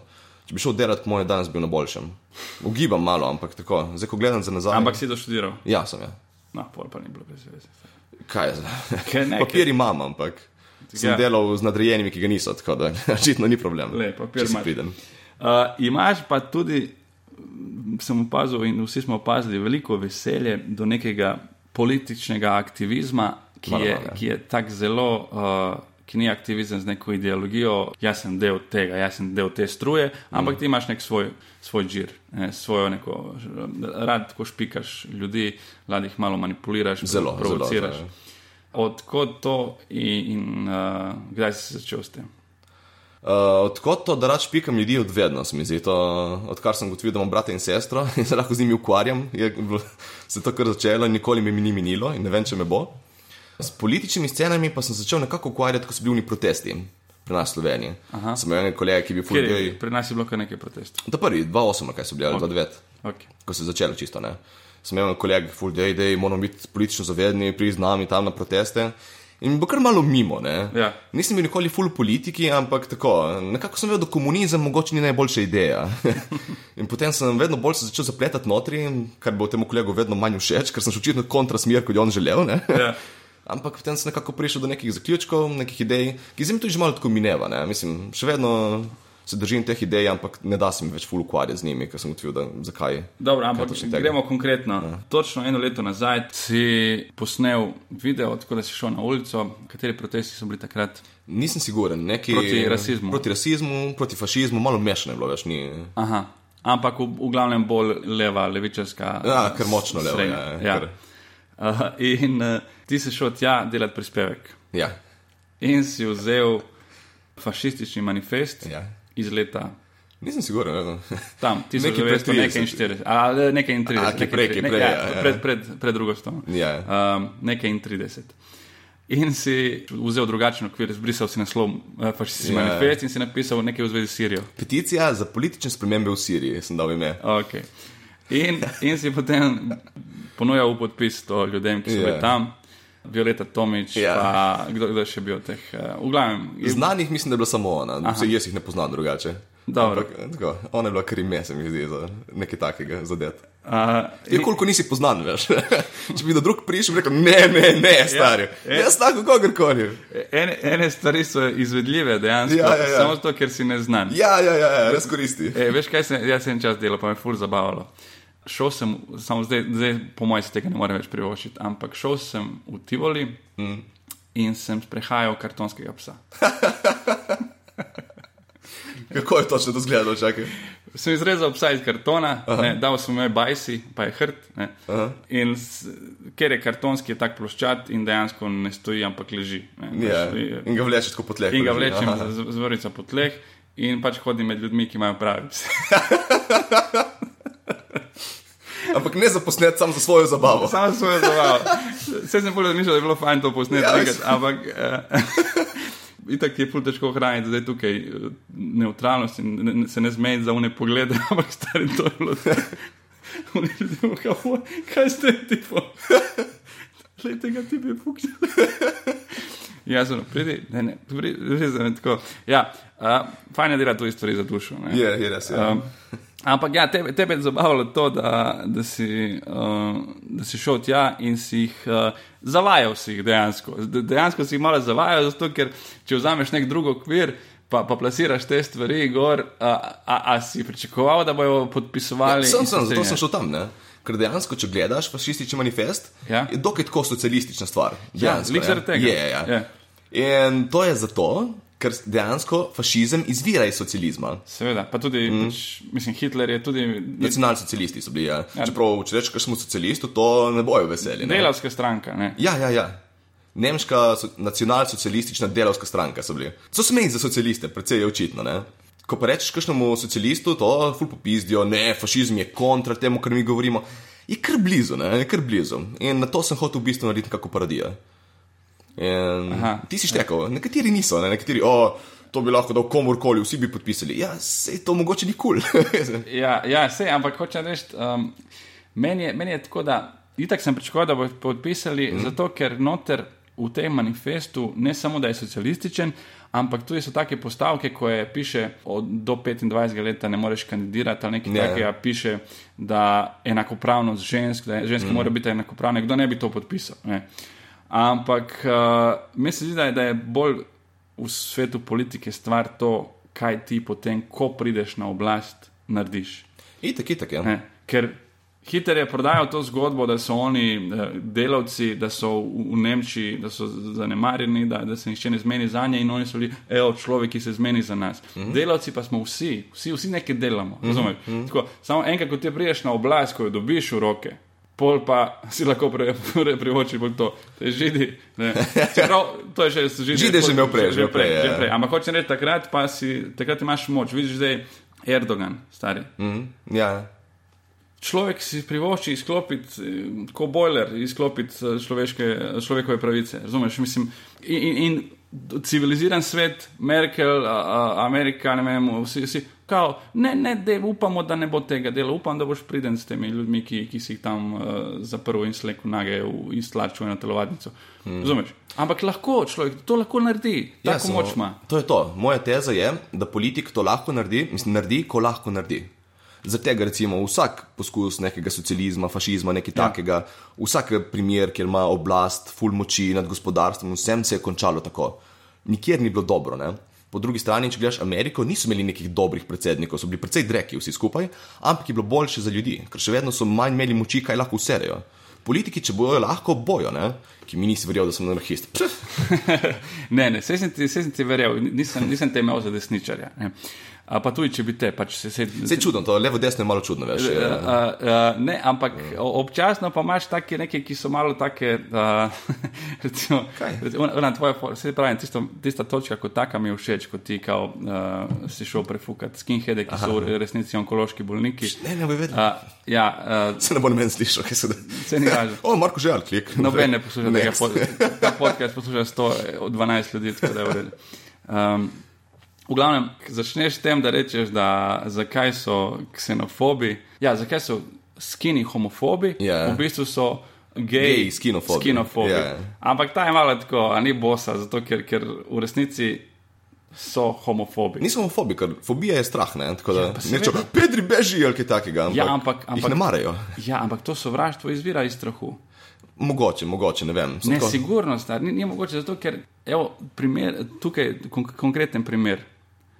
Če bi šel delati, moj danes bil na boljšem. Ugibam malo, ampak tako, zdaj ko gledam za nazaj. Ampak si doštudiral. Ja, sem ja. No, pol pa ni bilo brez veze. Kaj je zdaj? Papir imam, ampak sem Ja. delal z nadrejenimi, ki ga niso, tako da očitno ni problem. Le, papir če si imaš. priden. Uh, imaš pa tudi, sem opazil in vsi smo opazili, veliko veselje do nekega političnega aktivizma, ki Malo, je, ja. ki je tako zelo. Uh, Ki ni aktivizem z neko ideologijo, jaz sem del tega, jaz sem del te struje, ampak ti imaš nek svoj, svoj žir, ne, svojo neko, rad tako špikaš ljudi, rad jih malo manipuliraš, Zelo, provociraš. zelo, Odkot to in, in uh, kdaj si začel s tem? Uh, odkot to, da rad špikam ljudi od vedno, se mi zdi. To, odkar sem gotovil, da imam brata in sestro in se lahko z njimi ukvarjam, je se to kar začelo in nikoli mi ni minilo in ne vem, če me bo. S političnimi scenami pa sem začel nekako ukvarjati, ko so bili oni protesti pri nas v Sloveniji. Aha. Sem imel kolega, ki je bil gay. pri nas je bilo kar nekaj protestov. To prvi, 2-8, kaj so bili, ali 2-9, Okay. ko se je začelo čisto. Ne. Sem imel kolega, full day, day, moramo biti politično zavedni, priti z nami tam na proteste. In bo kar malo mimo. Ja. Nisem bil nikoli full politiki, ampak tako. Nekako sem vedel, da komunizem mogoče ni najboljša ideja. in potem sem vedno bolj se začel zapletati notri, kar bo temu kolegu vedno manj všeč, ker sem šel očitno kontra smer, kot je on želel. Ja. Ampak potem sem nekako prišel do nekih zaključkov, nekih idej, ki zdaj mi tudi že malo tako mineva. Ne? Mislim, še vedno se držim teh idej, ampak ne da se mi več full ukvarjati z njimi, ker sem utvil, da zakaj. Dobro, ampak točno tega? gremo konkretno. Ja. Točno eno leto nazaj si posnel video, tako da si šel na ulico. Kateri protesti so bili takrat? Nisem siguren, neki Proti rasizmu. Proti rasizmu, proti fašizmu, malo mešano je bilo, več ni. Aha. Ampak v, v glavnem bolj leva, levičarska. Ja, kar močno srednja. ja, ja. Uh, in uh, ti si šel tja delati prispevek. Ja, In si vzel fašistični manifest ja. Iz leta Nisem siguren. ne. tam, Nekaj pred 1941, ali nekaj in 30. A, ki nekaj prej, ne- prej, ja, ja, ja. Pred, pred, pred drugo stolno. Ja. Um, nekaj in 30. In si vzel drugačen okvir, zbrisal si naslov fašistični Ja. manifest in si napisal nekaj v zvezi s Sirijo. Peticija za politične spremembe v Siriji, sem dal ime. Okay. In, in si potem ponujal v podpis to ljudem, ki so Ja. bili tam. Violeta Tomič, Ja. pa kdo, kdo še bil teh. Uh, v glavnem, je- Znanih mislim, da je bila samo ona, vse jaz jih ne poznam drugače. Ampak, tako, ona je bila kar ime, se mi zdi, za nekaj takega zadet. uh, Je koliko nisi poznan, veš. Če bi do drug prišel, bi rekel, ne, ne, ne, stari. ja. Jaz tako kogarkoli. ene, ene stvari so izvedljive, dejansko, Ja, ja, ja. samo zato, ker si neznan. Ja, ja, ja, ja res koristi. E, veš, kaj sem jaz en čas delal, pa me je ful zabavalo. Šel sem, samo zdaj, zdaj po mojem, tega ne morem več privoščiti, ampak šel sem v Tivoli mm. in sem sprehajal kartonskega psa. Kako je točno to zgledalo, čakaj? Sem izrezal psa iz kartona, ne, dal sem mu bajsi, pa je hrt. In s, ker je kartonski, je tak ploščat in dejansko ne stoji, ampak leži. Ne, Ja, Veš, in ga vlečeš tako po tleh. in ga leži. vlečem Aha. z, z vrvico po tleh in pač hodim med ljudmi, ki imajo pravi pse. Ampak ne za posnet, sam za svojo zabavo. Samo svoje zabavo. Vse sem bolj razmišljal, da je bilo fajn to posneti, Ja, res. ampak uh, itak je ful težko ohraniti zdaj tukaj eh, neutralnost in ne, ne, se ne zmejiti za une poglede, ampak stari to je bilo. "Kaj- ste ti po? Glejte ga, ti bi puknil. Ja, sem pridi, ne, ne, res je tako. Ja, uh, fajn je delati to stvari za dušo. Je, je res. Ja. Um, ampak ja, tebe, tebe je zabavalo to, da, da, si, uh, da si šel tja in si jih uh, zavajal, si jih dejansko. De, dejansko si jih malo zavajal, zato ker če vzameš nek drug okvir. Pa, pa plasiraš te stvari, gor, a, a, a si pričakoval, da bodo podpisovali? Sem, in se sem, zato sem šel tam. Ne? Ker dejansko, če gledaš fašistični manifest, Ja. je dokaj tako socialistična stvar. Ja, Dejansko, lik ja. zaradi tega. Je, ja. Ja. In to je zato, ker dejansko fašizem izvira iz socializma. Seveda, pa tudi, mm. pač, mislim, Hitler je tudi je Nacionalsocialisti so bili. Ja. Čeprav, če rečeš, da smo socialisti, to ne bojo veseli. Ne? delavska stranka. Ne? Ja, ja, ja. Nemška so, nacionalsocialistična delovska stranka so bili. So smejni za socialiste, predvsej je očitno. Ne? Ko pa rečeš kakšnemu socialistu, to ful popizdijo, ne, fašizem je kontra temu, kar mi govorimo. Je kar blizu, ne, je kar blizu. In na to sem hotel v bistvu narediti kako paradijo. Ti si štekal, nekateri niso, ne? nekateri, o, to bi lahko dal komorkoli, vsi bi podpisali. Ja, se to mogoče ni kul. Cool. Ja, ja sej, ampak hočem reči, um, meni, je, meni je tako, da itak sem pričakoval, da bodo podpisali, mm. zato ker noter v tem manifestu ne samo, da je socialističen, ampak tudi so take postavke, ko je piše, od do 25 let ne moreš kandidirati ali nekaj Ja. yeah. takega, piše, da enakopravnost žensk, da je- ženske mm. morajo biti enakopravne, kdo ne bi to podpisal. Ne? Ampak uh, meni se zdi, da je, da je bolj v svetu politike stvar to, kaj ti potem, ko prideš na oblast, narediš. Itak, itak, ja. Ne? Ker Hitler je prodajal to zgodbo, da so oni eh, delavci, da so v, Nemčiji, da so zanemarjeni, da, da se nihče ne zmeni za nje in oni so bili, evo, človek, ki se zmeni za nas. Mm -hmm. Delavci pa smo vsi, vsi, vsi nekaj delamo. Mm -hmm. Tako, samo enkrat, ko ti priješ na oblast, ko jo dobiš v roke. Pol pa si lahko pre, pre, privoči bolj to, te židi. Čeprav, to je že židi. Žide že imel prej, že prej. prej, Že ja. prej. Ampak hočem reči, takrat pa si, takrat imaš moč. Vidiš zdaj Erdogan, stari. Mm, ja. Človek si privošči izklopiti, eh, kot bojler, izklopiti eh, človekove pravice. Razumeš? Mislim, in, in, in civiliziran svet, Merkel, a, a, Amerika, ne vem, vsi, vsi Kao, ne, ne, de, upamo, da ne bo tega dela, upam, da boš priden s temi ljudmi, ki, ki si jih tam uh, zaprl in sleko nage in stlačil na telovadnico. Hmm. Ampak lahko človek to lahko naredi, ja, tako moč ima. To je to. Moja teza je, da politik to lahko naredi, mislim, naredi, ko lahko naredi. Zaradi tega, recimo, vsak poskus nekega socializma, fašizma, nekaj ja. takega, vsak primer, kjer ima oblast, full moči nad gospodarstvom, vsem se je končalo tako. Nikjer ni bilo dobro. Ne? Po drugi strani, če gledaš Ameriko, niso imeli nekih dobrih predsednikov, so bili precej dreki vsi skupaj, ampak je bilo boljše za ljudi, ker še vedno so manj imeli moči, kaj lahko userejo. Politiki, če bojo lahko, bojo, ne? ki mi nisi verjel, da sem anarhist. ne, ne, se sem ti, ti verjel, nisem, nisem te imel za desničarja. Ne. A pa tudi, če bi te, pač se sedel. Se je čudno, to levo, desno je malo čudno, veš. Uh, uh, ne, ampak uh. občasno pa imaš take neke, ki so malo take, uh, recimo, recimo ona, tvoja, se pravi, tisto, tista točka kot taka mi je všeč, kot ti, kao, uh, si šel prefukati skinheade, ki Aha. so v resnici onkološki bolniki. Ne, ne bi vedel. Uh, ja, uh, se ne bo meni slišal, kaj se da. Se ni važno. o, Marko Žal, klik. Noben ne posluša tega podcasta, podcast posluša 112 ljudi, tako da je v redu. Um, V glavnem, začneš s tem, da rečeš, da zakaj so ksenofobi, ja, zakaj so skini homofobi, yeah. v bistvu so geji, skinofobi. skinofobi. Yeah. Ampak ta je malo tako, a ni bosa, zato ker, ker v resnici. So homofobi. Niso homofobi, ker fobija je strah. Ne? Tako da ja, neče, Pedri beži ali kaj takega. Ampak, ja, ampak, ampak ne marajo. Ja, ampak to sovraštvo izvira iz strahu. Mogoče, mogoče, ne vem. Ne, tako... sigurnost, ni, ni mogoče, zato ker, evo, primer, tukaj konk konkreten primer.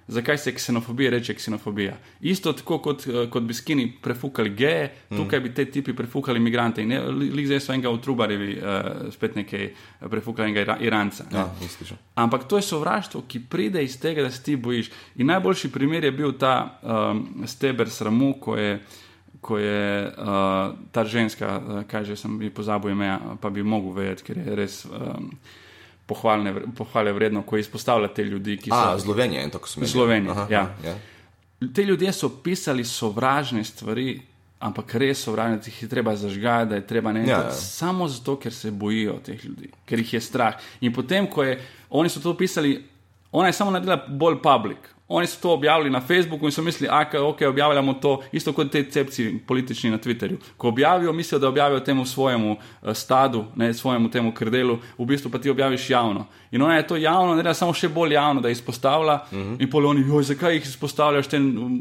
Zakaj se ksenofobija reče ksenofobija? Isto tako kot, eh, kot bi skini prefukali geje, mm. tukaj bi te tipi prefukali imigrante. Lik zdaj so enega v Trubarjevi uh, spet nekaj prefukali enega Iranca. Ja, Ampak to je sovraštvo, ki pride iz tega, da se ti bojiš. In najboljši primer je bil ta um, steber sramu, ko je, ko je uh, ta ženska, uh, kaj že sem bi pozabil ime, pa bi mogel vedeti, ker je res. Um, pohvalne, pohvale vredno, ko izpostavlja te ljudi, ki so. Slovenija in tako smo. Slovenija. Ja. Ja. Te ljudje so pisali sovražne stvari, ampak res sovražne, da jih je treba zažgati, da je treba ne. Ja, ja. Samo zato, ker se bojijo teh ljudi, ker jih je strah. In potem, ko je, oni so to pisali, ona je samo naredila bolj public. Oni so to objavili na Facebooku in so mislili, da ok, objavljamo to, isto kot te cepci politični na Twitterju. Ko objavijo, mislijo, da objavijo temu svojemu uh, stadu, ne svojemu temu krdelu, v bistvu pa ti objaviš javno. In ona je to javno, ne samo še bolj javno, da izpostavlja. Uh -huh. In poloni, joj, zakaj jih izpostavljaš te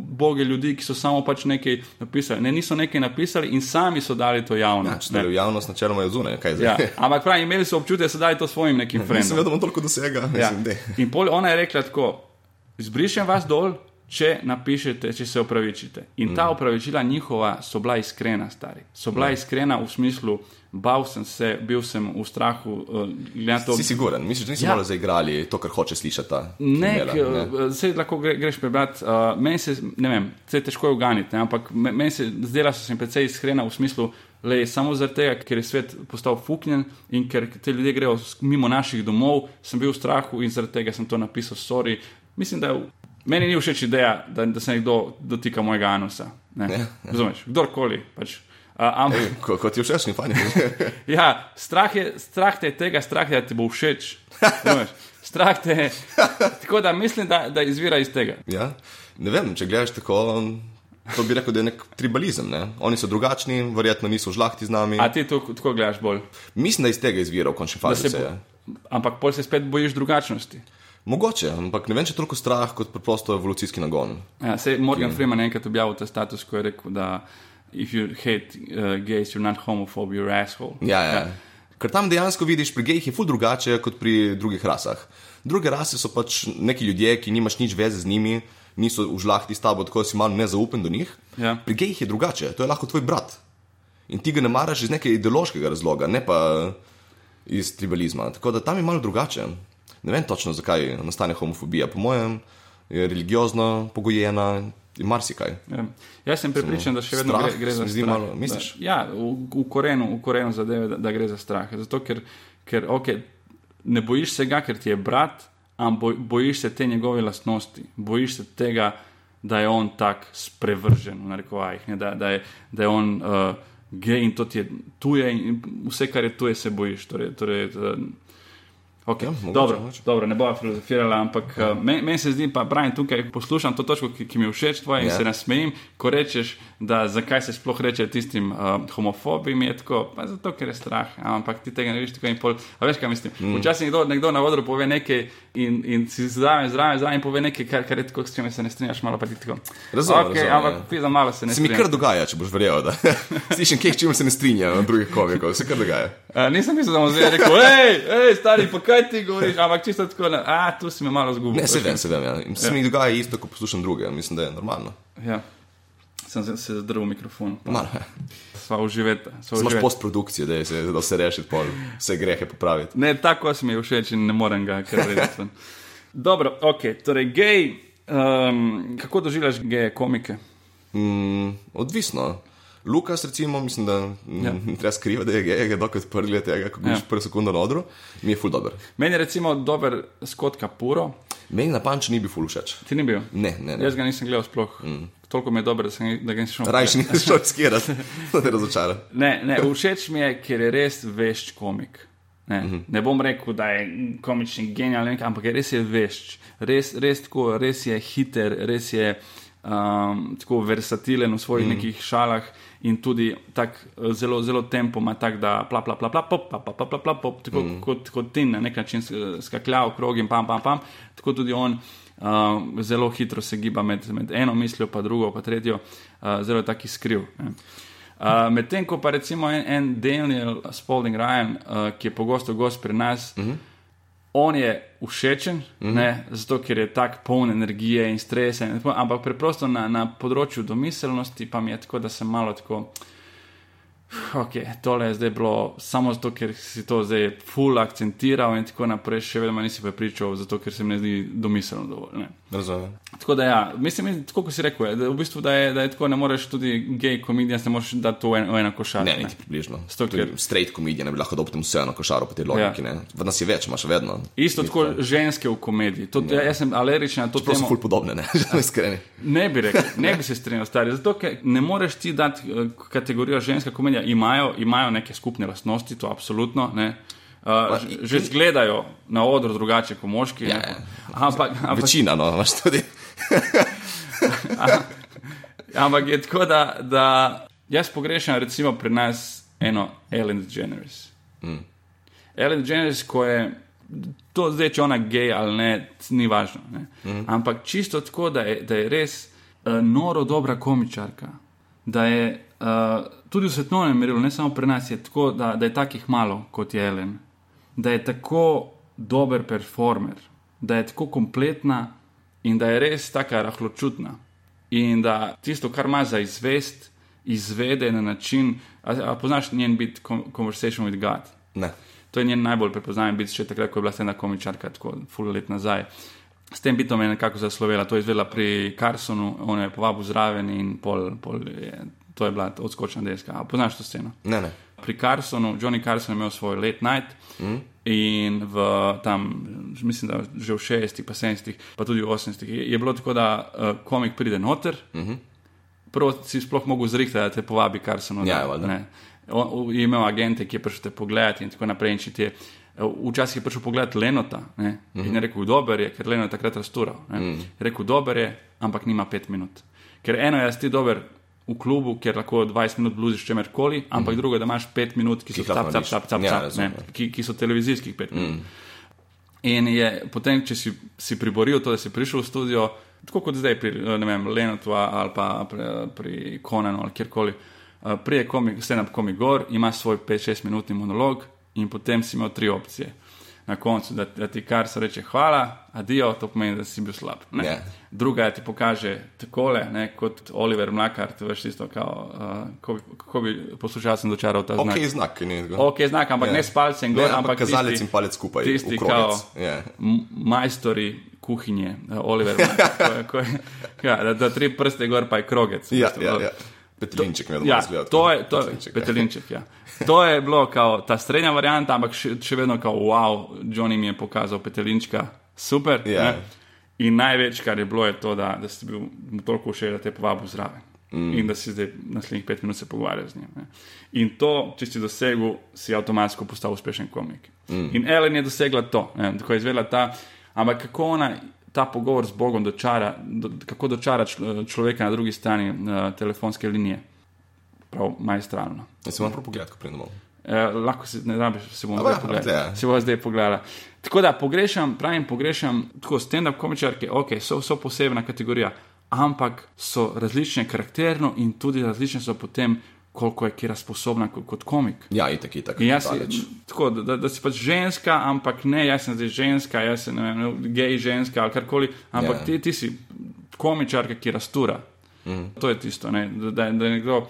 boge ljudi, ki so samo pač nekaj napisali. Ne, niso nekaj napisali in sami so dali to javno. Ja, ne, javnost načeloma je zunaj, kaj zdaj. Ja, ampak pravi, imeli so občutek, da so dali to svojim nekim frendom. Nisem vedel, da toliko dosega. Ja. In pol ona je rekla tako. Izbrišem vas dol, če napišete, če se opravičite. In ta opravičila mm. njihova so bila iskrena, stari. So bila mm. iskrena v smislu, bal sem se, bil sem v strahu. Uh, to... Si siguren, misliš, da nisi ja. malo zaigrali to, kar hoče slišati? Ne, ne? se lahko gre, greš prebrati. Uh, meni se, ne vem, se je težko uganiti, ampak meni se zdela so se precej iskrena v smislu. Le, samo zaradi tega, ker je svet postal fuknjen in ker te ljudje grejo mimo naših domov, sem bil v strahu in zaradi tega sem to napisal, sorry, Mislim, da meni ni všeč ideja, da, da se nekdo dotika mojega anusa. Ja, ja. Razumeš, kdorkoli. Pač. Uh, am... Ej, ko, kot ti všeč, ni fajn. ja, strah, je, strah te je tega, strah te je, da ti bo všeč. strah te je. Tako da mislim, da, da izvira iz tega. Ja, ne vem, če gledaš tako. To bi rekel, da je nek tribalizem. Ne? Oni so drugačni, verjetno niso žlahti z nami. A ti to tako gledaš bolj? Mislim, da iz tega izvira v končni fazi. Ampak pol se spet bojiš drugačnosti. Mogoče, ampak ne vem, če je toliko strah kot preprosto evolucijski nagon. Ja, se je Morgan ki... Freeman enkrat objavil ta status, ko je rekel, da if you hate uh, gays, you're not homophobe, you're asshole. Ja, ja. ja. Ker tam dejansko vidiš, pri gejih je ful drugače kot pri drugih rasah. Druge rase so pač neki ljudje, ki nimaš nič veze z njimi, niso v žlahti s tabo, tako da si malo nezaupen do njih. Ja. Pri gejih je drugače, to je lahko tvoj brat. In ti ga ne maraš iz nekega ideološkega razloga, ne pa iz tribalizma. Tako da tam je malo drugače ne vem točno, zakaj nastane homofobija. Po mojem je religiozno pogojena in marsikaj. Ja. Jaz sem pripričan, da še vedno strah, gre, gre za strah. Malo, misliš? Da, ja, v, v, korenu, v korenu zadeve, da, da gre za strah. Zato, ker, ker okay, ne bojiš se ga, ker ti je brat, ampak bojiš se te njegove lastnosti. Bojiš se tega, da je on tak sprevržen, v narekovajih, da, da, je, da je on uh, gej in to ti je tuje in vse, kar je tuje, se bojiš. Torej, torej, uh, Okay. Ja, mogoče, dobro, mogoče. dobro, ne bomo filozofirali, ampak ja. meni men se zdi, pa pravim tukaj, poslušam to točko, ki, ki mi je všeč, tvoje in Ja. se nasmejim, ko rečeš, da zakaj se sploh reče tistim uh, homofobim, je tako, pa zato, ker je strah, ampak ti tega ne veš tako in pol. A veš, kaj mislim? Mm. Včasih nekdo, nekdo na odru pove nekaj in, in si zraven, zraven, zraven pove nekaj, kar, kar je tako, s čim se ne strinjaš, malo pa ti tako. Razumem, okay, razumem, ampak ja. pizda malo se ne Se mi kar dogaja, če boš verjel, da slišim, kaj čim se ne strinja na drugih komikov, se kar dogaja. Uh, nisem mislil, da bom zdaj rekel, hej, hej, stari, pa kaj ti govoriš, ampak čisto tako, ne, a tu si me malo zgubil. Ne, se vem, se vem. Ja. In Se mi dogaja isto, ko poslušam druge, mislim, da je normalno. Ja. Sem se- zdrl v mikrofon. Malo. Sva uživeta. sva uživeta. postprodukcijo, da se, da se reši pol, vse grehe popraviti. Ne, tako se mi je všeč in ne morem ga kar reči. Dobro, ok, torej gej. Um, kako doživljaš geje komike? Mm, odvisno. Lukas, recimo, mislim, da ja. ne treba skrivati, da je gej, ga dokaj odprli tega, ko greš Ja. ja. prvo sekundo na odru, mi je ful dober. Meni je recimo dober skotka puro, Meni na panč ni bil ful všeč. ti ni bil. Ne, ne, ne. Jaz ga nisem gledal sploh. Mm. Toliko mi je dober, da, sem, da ga nisem šel. Rajši nisem šel skirati, da te razočaram. Ne, ne, všeč mi je, ker je res vešč komik. Ne, mm -hmm. ne bom rekel, da je komični genijalen, ampak je res je vešč. Res, res, tako, res je hiter, res je um, tako versatilen v svojih mm -hmm. nekih šalah in tudi tak, eh, zelo, zelo tempo ima tak, da pla, pla, pla, pla, pop, pla, pla, pla, pla, pla, pop, tako mm -hmm. kot, kot ti na nek način sk- skaklja okrog in pam, pam, pam. Tako tudi on. Uh, zelo hitro se giba med, med eno mislijo, pa drugo, pa tretjo, uh, zelo je taki skriv. Ne. Uh, Medtem ko pa recimo en, en Daniel Spalding Ryan, uh, ki je pogosto gost pri nas, uh -huh. On je všečen, uh -huh. ne, zato ker je tako poln energije in stresa, in tako, ampak preprosto na, na področju domiselnosti pa mi je tako, da sem malo tako. Ok, tole je zdaj bilo samo zato, ker si to zdaj full akcentiral in tako naprej, še vedno nisi prepričal, zato ker se mi ne zdi domiselno dovolj. Ne. Razumem. Tako da, ja, mislim, tako kot si rekel, da, v bistvu, da, je, da je tako, ne moreš tudi gej komedija, ne moreš dati to v, en, v eno košaro. Ne, niti približno. Ker- Straight komedije ne bi lahko dobil vse na košaro po tej logiki. Ja. V nas je več, imaš vedno. Isto tako ženske v komediji. To, ja. Jaz sem alergičen na to Prav so temo. ful podobne, ne, že smo iskreni. Ne bi rekel, ne bi se strinjal, stari. Zato, ker ne moreš ti dati eh, kategorijo ženska komedija. Imajo, imajo neke skupne lastnosti, to absolutno. Ne. Uh, že- že zgledajo na odru drugače kot moški. Ja, ja. Ampak, ampak, Večina, no, imaš tudi. ampak je tako, da, da jaz pogrešam recimo pri nas eno Ellen DeGeneres. Mm. Ellen DeGeneres, ko je to zdaj, če ona gej ali ne, ni važno. Ne? Mm. Ampak čisto tako, da je, da je res uh, noro dobra komičarka. Da je uh, tudi v svetovnem merilu, ne samo pri nas, je tako, da, da je takih malo kot je Ellen. Da je tako dober performer, da je tako kompletna in da je res tako rahločutna. In da tisto, kar ima za izvest, izvede na način. A, a poznaš njen bit Con- Conversation with God? Ne. To je njen najbolj prepoznaven bit, še takrat, ko je bila stena komičarka, tako full let nazaj. S tem bitom je nekako zaslovela, to je izvedela pri Carsonu, on je povabil zraven in pol, pol je, to je bila odskočna deska. A poznaš to sceno? Ne, ne. Pri Carsonu, Johnny Carson je imel svoj late night mm. in v tam, mislim, da že v 60-ih, pa 70-ih, pa tudi v 80-ih, je, je bilo tako, da uh, komik pride noter, mm -hmm. prvo si sploh mogel zrihtati, da te povabi Carsonu. Ja, da- valjda. ne. On je imel agente, ki je prišel te pogledati in tako naprej. In ti je, včasih je prišel pogled Lenota ne, mm -hmm. in je rekel, dober je, ker Lenot je takrat raztural. Mm -hmm. Rekel, dober je, ampak nima pet minut. Ker eno je, da si ti dober v klubu, kjer lahko 20 minut bluziš čemerkoli, ampak mm drugo da imaš pet minut, ki so cap, cap, cap, cap, Ja, cap, ne, ki, ki so televizijskih pet minut. Mm. In je potem, če si, si priboril to, da si prišel v studio, tako kot zdaj pri ne vem, Lenotu ali pa pri, pri Konanu ali kjerkoli, eh, prije komik, stand-up komik gor, ima svoj 5-6 minutni monolog in potem si imel tri opcije. Na koncu, da, da ti kar se reče hvala, adijo, to pomeni, da si bil slab. ne. Ja. Druga ti pokaže takole, ne, kot Oliver Mlakar, to veš tisto, kao, uh, kako bi, kako bi poslušalcem dočaral ta znak. Ok, znak, tako. Ok, znak, ampak Ja. ne s palcem Ne, gor, ampak kazalec tisti- in palec skupaj, Tisti, kao, krogec, ja. majstori kuhinje, uh, Oliver, ko, je- ko, je- ja, da, da tri prste gor, pa je krogec. Ja, ja, ja. Petelinček mi je Ja, to je, to je Petelinček, ja. Ja. To je bilo kao ta srednja varianta, ampak še, še vedno kao wow, Johnny mi je pokazal petelinčka, super. Ja. ne. In največ, kar je bilo, je to, da, da si bil toliko všeč, da te je povabil zraven. mm. in da si zdaj naslednjih pet minut se pogovarjaš z njim. Ne. In to, če si dosegel, si avtomatsko postal uspešen komik. Mm. In Ellen je dosegla to, ne, tako je izvedela ta, ampak kako ona ta pogovor z Bogom dočara, do, kako dočara človeka na drugi strani uh, telefonske linije. Prav majstralno. Ja, se moram pogled, ko pridem domov. Eh, lahko se ne rabiš, se bom zdaj pogledal. Se bom zdaj pogledal. Tako da pogrešam, pravim, pogrešam tako stand-up komičarke, ok, so, so posebna kategorija, ampak so različne karakterno in tudi različne so potem, koliko je kira sposobna kot, kot komik. Ja, in tako, tako. Tako, da, da si pač ženska, ampak ne, jaz sem zdaj ženska, jaz sem ne vem, gej ženska ali karkoli, ampak ja. ti, ti si komičarka, ki rastura. Mm. To je tisto, ne, da, da je nekdo.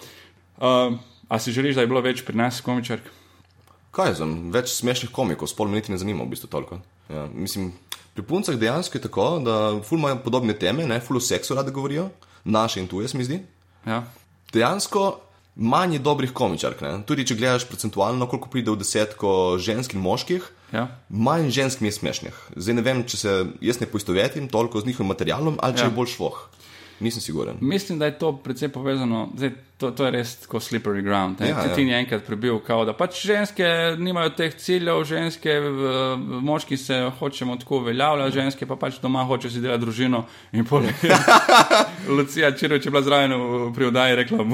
Uh, A si želiš, da je bilo več pri nas komičark? Kaj je za več smešnih komikov, spol me niti ne zanima, v bistvu toliko. Ja, mislim, pri puncah dejansko je tako, da ful imajo podobne teme, ne ful o seksu rade govorijo, naše in tuje, se mi zdi. Ja. Dejansko manj je dobrih komičark. Ne? Tudi če gledaš procentualno, koliko pride v desetko žensk in moških, ja. manj žensk mi je smešnih. Zdaj ne vem, če se jaz ne poistovetim toliko z njihovim materialom ali če ja. je bolj švoh. Nisem siguren. Mislim, da je to predvsem povezano, zdaj, to, to je res kot slippery ground. Ja, ja. Ti je enkrat prebil, kao, da pač ženske nimajo teh ciljev, ženske, moški se hočemo tako uveljavljati, ženske pa pač doma hočejo si delati družino. In pol je Lucija Čiroč bila zraven pri oddaji in rekla: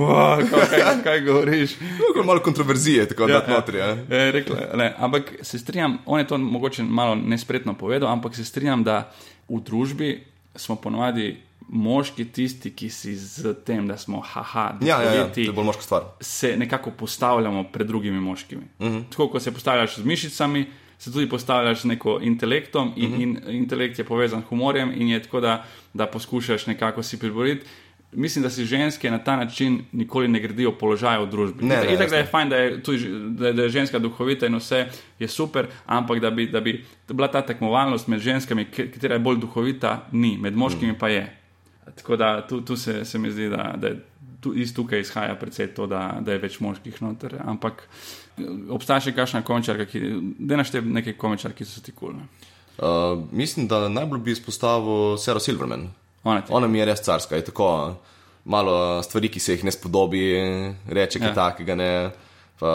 kaj, kaj govoriš? malo kontroverzije, tako da ja, notri. Ja. Ja, rekla, ne, ampak se strinjam, on je to mogoče malo nespretno povedal, ampak se strinjam, da v družbi smo ponovadi moški tisti, ki si z tem, da smo haha, da ja, ja, ja, to je bolj moška stvar. Se nekako postavljamo pred drugimi moškimi. Uh mhm. -huh. Tako kot se postavljaš z mišicami, se tudi postavljaš z neko intelektom in, uh -huh. in intelekt je povezan s humorjem in je tako, da, da poskušaš nekako si priboriti. Mislim, da si ženske na ta način nikoli ne gradijo položaja v družbi. Ne, ne, da je fajn, da je, tudi, da, je, da je ženska duhovita in vse je super, ampak da bi, da bi bila ta tekmovalnost med ženskami, katera je bolj duhovita, ni, med moškimi mm. pa je. Tako da tu, tu se, se mi zdi, da, da tu, iz tukaj izhaja predvsej to, da, da je več moških noter. Ampak obstaja še kakšna komičarka, ki da naštej nekaj komičar, ki so ti kulne. Uh, mislim, da najbolj bi izpostavil Sarah Silverman. Ona, Ona mi je res carska, je tako malo stvari, ki se jih ne spodobi, reče kaj ja. takega. Ne. Pa,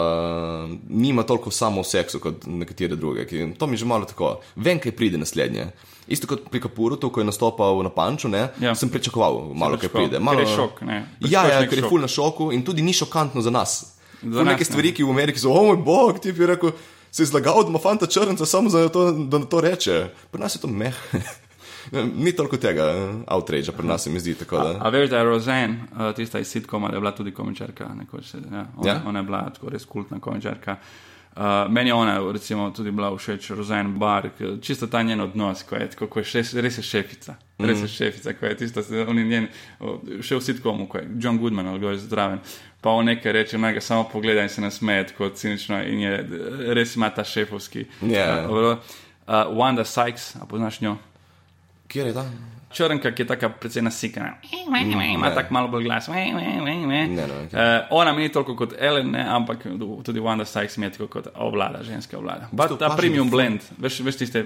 nima toliko samo v seksu kot nekatere druge. Ki, to mi je že malo tako. Vem, kaj pride naslednje. Isto kot pri Kapuru, ko je nastopal na Panču, ne, ja. sem pričakoval, malo kaj pride. Malo... Je šok, ne. Ja, ja ker je ful na šoku in tudi ni šokantno za nas. Za nas, neke stvari, ki v Ameriki so, o moj bog, ti bi rekel, se je zlagal, da ima fanta črnca samo za to, da to reče. Pri nas je to meh. Ni toliko tega outrage, pri nas se mi zdi tako. Da. A, a veš, da je Rozen, uh, tista iz sitkoma, da je bila tudi komičarka. Nekoč, ja. Ona, ja? ona je bila tako res kultna komičarka. Uh, meni je ona, recimo, tudi bila všeč, Rozen Bar, čisto ta njen odnos, ko je, ko je šef, res je šefica. Res je mm. šefica, ko je tisto, on je njen, še v sitkomu, ko je John Goodman ali kdo je zdraven. Pa on nekaj reče, naj ga samo pogleda in se nasmeje, tako cinično in je, res ima ta šefovski. Yeah. Uh, uh, Wanda Sykes, a poznaš njo? Kjer je ta? Črnka, ki je tako precej nasikana, ima tako malo bolj glas. Ne, ne, ne, uh, ona mi ni toliko kot Ellen, ne, ampak tudi Wanda Sykes mi je tako kot ovlada, ženska ovlada. Ta premium blend, veš, veš tiste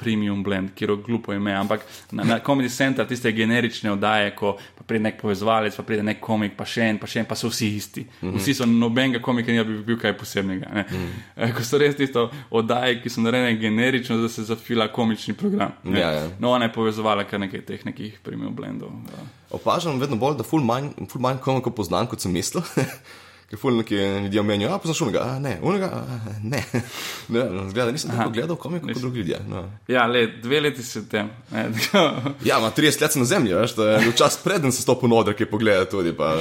premium blend, ki je glupo ime, ampak na, na Comedy Center tiste generične oddaje, ko pride nek povezovalec, pa pride nek komik, pa še en, pa še en, pa so vsi isti. Mm -hmm. Vsi so nobenega komika, ni bi bil kaj posebnega. Mm -hmm. Ko so res tisto oddaje, ki so narejene generično, da se zafila komični program. Ja, ja. No, ona je povezovala kar nekaj teh nekih premium blendov. Ja. Opažam vedno bolj, da ful manj, ful manj komikov poznam, kot sem mislil. ki ful neki ljudje menijo, a poznaš unega, a ne, unega, a, ne. ne zgleda, nisem tako gledal komik kot drugi ljudje. No. Ja, le, dve leti si tem. ja, ima 30 let na zemlji, veš, to je čas preden se stopi noder, ki pogleda tudi. Pa,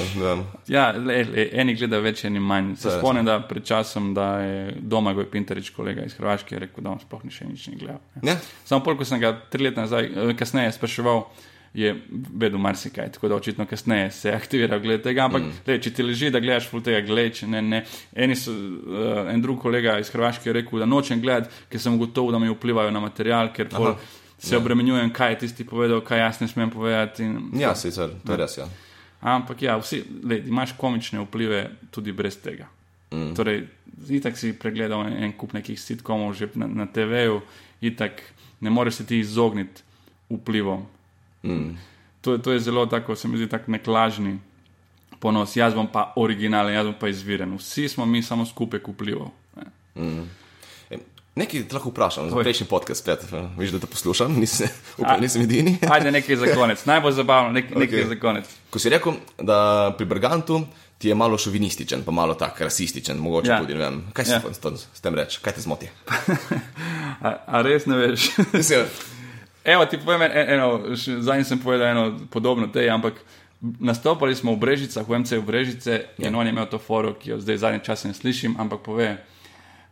ja, le, le, eni gledajo več, eni manj. Se spomnim, da pred časom, da je doma Goj Pinterič, kolega iz Hrvaške, rekel, da on sploh ni še nič ne gledal. Ja. Samo pol, ko sem ga tri leta nazaj, kasneje spraševal, je vedel marsikaj, tako da očitno kasneje se aktivira glede tega. Ampak, mm. le, če ti leži, da gledaš ful tega, gledaj, ne, ne. Eni so, uh, en drug kolega iz Hrvaške je rekel, da nočem gledati, ker sem gotovo, da mi vplivajo na material, ker pol, se ja. obremenjujem, kaj je tisti povedal, kaj jaz ne smem povedati. In, ja, sicer, to je res. Ja. Ampak ja, vsi, le, imaš komične vplive tudi brez tega. Mm. Torej, itak si pregledal en, en kup nekih sitkomov že na, na TV-ju, itak ne moreš se ti izogniti vplivom Mm. To, to je zelo tako, se mi zdi, tako nek lažni ponos, jaz bom pa originalen, jaz bom pa izviren. Vsi smo mi samo skupaj vplivali. Nekaj te lahko vprašam, za prejšnji podcast, spet, veš, da te poslušam, nisem, upam, nisem edini. Ajde, nekaj za konec, najbolj zabavno, nek, nekaj Ok. za konec. Ko si rekel, da pri Bergantu ti je malo šovinističen, pa malo tak rasističen, mogoče Ja. tudi, ne vem, kaj si ja. s tem reči, kaj te zmoti? A, a res ne veš? Evo, ti povem, en- eno, še zadnjič sem povedal eno podobno tej, ampak nastopali smo v Brežicah, v MC v Brežice Ja. in on je imel to foro, ki jo zdaj zadnje čase ne slišim, ampak pove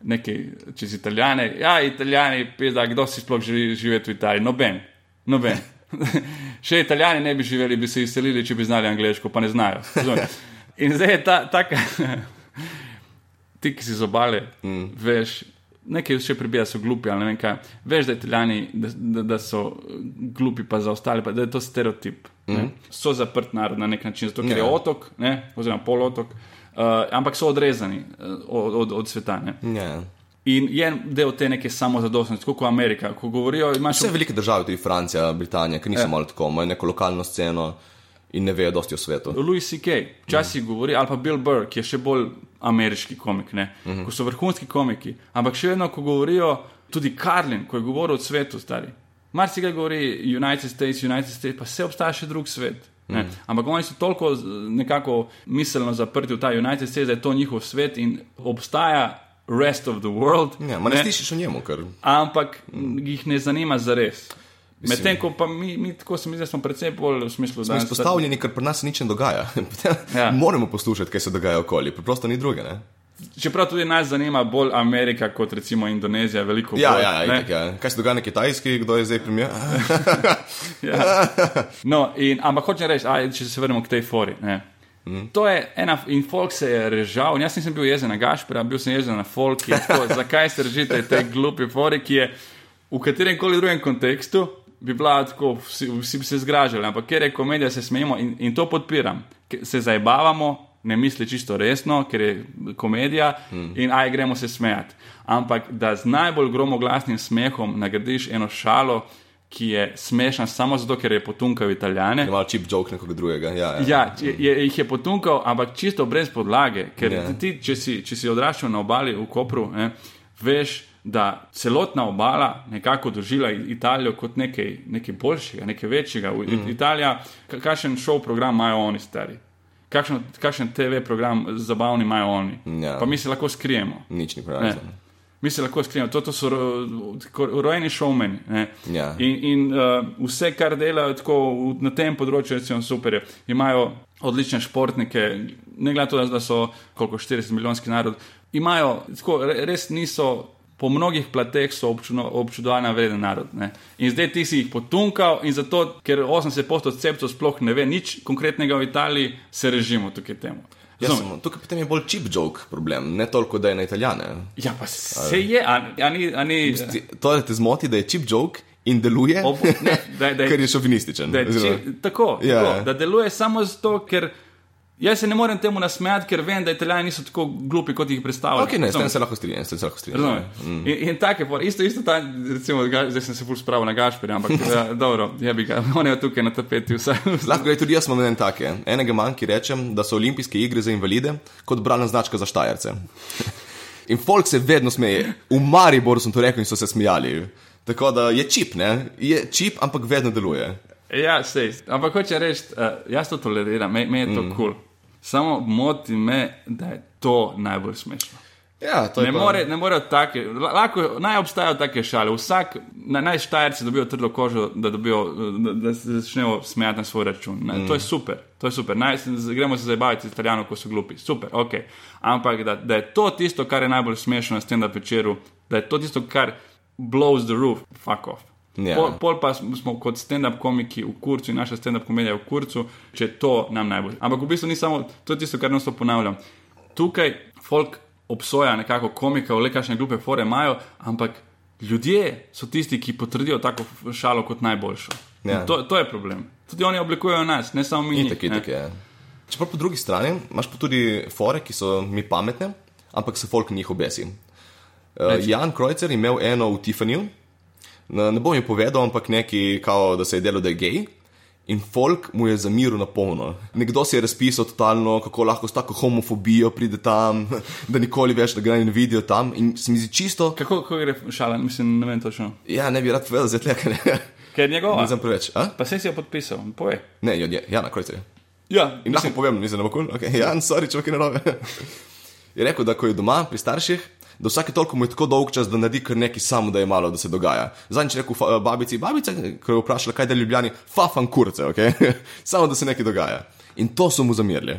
nekaj čez italijane. Ja, italijani, pizda, kdo si sploh želi živeti v Italiji? Noben, noben. Še italijani ne bi živeli, bi se izselili, če bi znali angliško, pa ne znajo. In zdaj je ta taka, ti, ki si z obale, mm. veš, nekaj še pribija, so glupi ali ne vem kaj. Veš, da italijani, da, da, da so eh, glupi, pa za ostale, pa da je to stereotip. Mm. So zaprt narod na nek način, zato ker Ja. je otok, ne, oziroma polotok, uh, ampak so odrezani uh, od, od, od sveta. Ne. ja. In je del te neke samozadostnosti, kot Amerika. Ko govorijo, imaš Vse velike države, tudi Francija, Britanija, ki niso Ja. malo tako, imajo neko lokalno sceno in ne vejo dosti o svetu. Louis C.K. včasih mm. govori, ali pa Bill Burr, ki je še bolj ameriški komik, ne? Mm -hmm. ko so vrhunski komiki. Ampak še vedno, ko govorijo, tudi Karlin, ko je govoril o svetu, stari. Mar si ga govori United States, United States, pa vse obstaja še drug svet. Ne? Ampak oni so toliko nekako miselno zaprti v ta United States, da je to njihov svet in obstaja rest of the world. Ja, ne, ne slišiš o njemu, ker ampak mm. jih ne zanima za res. Medtem ko pa mi, mi tako se mi zdi, smo predvsem bolj v smislu, smo da izpostavljeni, ker pri nas nič ne dogaja. Ja. Moramo poslušati, kaj se dogaja okoli, preprosto ni druge. Ne? Čeprav tudi nas zanima bolj Amerika kot recimo Indonezija, veliko Ja, bolj. ja, ja, itak, ja. Kaj se dogaja na kitajski, kdo je zdaj premijer? ja. No, in, ampak hočem reči, aj, če se vrnemo k tej fori. Ne. Mm. To je ena, in folk se je režal. Jaz nisem bil jezen na Gašpera, bil sem jezen na folk. in Tako, zakaj se režite tej glupi fori, ki je v katerem koli drugem kontekstu bi bila tako, vsi, vsi bi se zgražali, ampak ker je komedija, se smejimo in, in to podpiram. Se zabavamo, ne misli čisto resno, ker je komedija mm. in aj gremo se smejati. Ampak da z najbolj gromoglasnim smehom nagradiš eno šalo, ki je smešna samo zato, ker je potunkal italijane. Je malo čip joke nekoga drugega. Ja, ja. Ja, je, je, jih je potunkal, ampak čisto brez podlage. Ker Ja. ti, če si, če si odraščal na obali v Kopru, ne, veš, da celotna obala nekako doživlja Italijo kot nekaj, nekaj boljšega, nekaj večjega. Mm. Italija, ka- kakšen šov program imajo oni stari. Kakšen, kakšen TV program zabavni imajo oni. Ja. Pa mi se lahko skrijemo. Nič ni pravilno. Mi se lahko skrijemo, to, to so ro, rojeni šovmeni. Ja. In, in uh, vse, kar delajo tako na tem področju, recimo, super je. Imajo odlične športnike, ne glede na to, da- so koliko 40 milijonski narod. Imajo, tako, re- res niso. Po mnogih plateh so občudo- občudovanja vreden narod. Ne? In zdaj ti si jih potunkal, in zato, ker 80% odcepcev sploh ne ve nič konkretnega v Italiji, se režimo tukaj temu. Ja, samo, tukaj potem je bolj čip joke problem, ne toliko, da je na italijane. Ja, pa se je, a, a ni. A ni To, da te zmoti, da je čip joke in deluje, Ob, ne, da, da, ker je šovinističen. da, je oziroma- či, tako, Ja, tako, da deluje samo zato, ker jaz se ne morem temu nasmejati, ker vem, da italijani niso tako glupi, kot jih predstavljajo. Ok, ne, s tem se lahko strinjam, s tem se lahko strinjam. Razumeš? In, in tako je, pol. isto, isto ta, recimo, zdaj sem se ful spravil na Gašperja, ampak ja, dobro, je bi ga, on je tukaj na tapeti vse. Lahko gre tudi jaz imam en take. Enega manj, ki rečem, da so olimpijske igre za invalide kot bralna značka za štajerce. In folk se vedno smeje. V Mariboru sem to rekel in so se smijali. Tako da je čip, ne? Je čip, ampak vedno deluje. Ja, sej. Ampak hoče reči, uh, jaz to toleriram, me, me je to kul. Mm. Cool. Samo moti me, da je to najbolj smešno. Ja, to je Ne, pa- more, ne morejo take, lahko naj obstajajo take šale. Vsak, naj, naj štajerci dobijo trdo kožo, da, dobijo, da, da se začnejo smejati na svoj račun. Ne, mm. To je super, to je super. Naj, gremo se zabavati italijano, ko so glupi. Super, ok. Ampak da, da je to tisto, kar je najbolj smešno na stand-up večeru, da je to tisto, kar blows the roof, fuck off. Ja. Pol, pol pa smo kot stand-up komiki v kurcu in naša stand-up komedija v kurcu, če je to nam najbolj. Ampak v bistvu ni samo to, je tisto, kar nas ponavljam. Tukaj folk obsoja nekako komika, le kakšne glupe fore imajo, ampak ljudje so tisti, ki potrdijo tako šalo kot najboljšo. Ja. In To, to je problem. Tudi oni oblikujejo nas, ne samo mi. Itak, itak je. Čeprav po drugi strani imaš pa tudi fore, ki so mi pametne, ampak se folk njih obesi. Uh, Reci. Jan Krojcer je imel eno v Tiffanyju, ne, ne bom ji povedal, ampak neki, kao, da se je delo, da je gej. In folk mu je zamiril na polno. Nekdo si je razpisal totalno, kako lahko s tako homofobijo pride tam, da nikoli več ne gre in vidijo tam. In se mi zdi čisto. Kako, kako gre šala, mislim, ne vem točno. Ja, ne bi rad povedal, zdaj tleka ne. Ker je njegova. Ne znam preveč. A? Pa se si jo podpisal, povej. Ne, jo, je, ja, na koncu je. Ja, In lahko povem, nisem na okol. Okay. Ja, sorry, človek je narobe. Je rekel, da ko je doma pri starših, da vsake toliko mu je tako dolg čas, da naredi kar nekaj samo, da je malo, da se dogaja. Zadnjič je rekel fa, babici, babica, ko je vprašala, kaj da je ljubljeni, fafan kurce, ok? samo da se nekaj dogaja. In to so mu zamirili.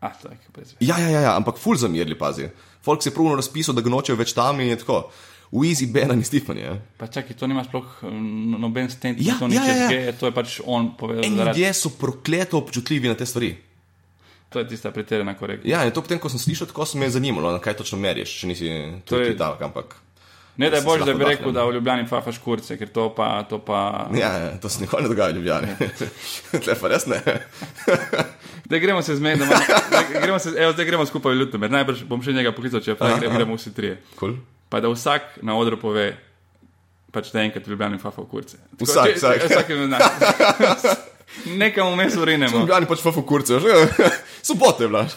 Ah, tak, brez veze. Ja, ja, ja, ja, ampak ful zamirili, pazi. Folk se je pravno razpisal, da ga nočejo več tam in je tako. V Easy Benan in Stefani. Pa čakaj, to nima sploh mm, noben stent, Ja, to ni ja, ja, ja. čez G, to je pač on povedal. Ljudje so prokleto občutljivi na te stvari. To je tista pretirana korekcija. Ja, in to potem, ko sem slišal, tako se me je zanimalo, na kaj točno meriš, če nisi To je- tudi tak, ampak. Ne, da je bolj, da bi rekel, da v Ljubljani fafaš kurce, ker to pa. To pa... Ja, ja, to se nikoli ne dogaja v Ljubljani. Tle pa res ne. Da gremo se zmedeti, gremo se, evo, zdaj gremo skupaj v Ljutomer. Najbrž bom še njega poklical, če pa gremo, gremo vsi trije. Cool. Pa da vsak na odru pove, pač da enkrat v Ljubljani fafa kurce. Tako, Vsak, če- vsak. vsak je znak. Nekam vmes urinemo. Ljubljani pač fa fukurce, že sobote je bila.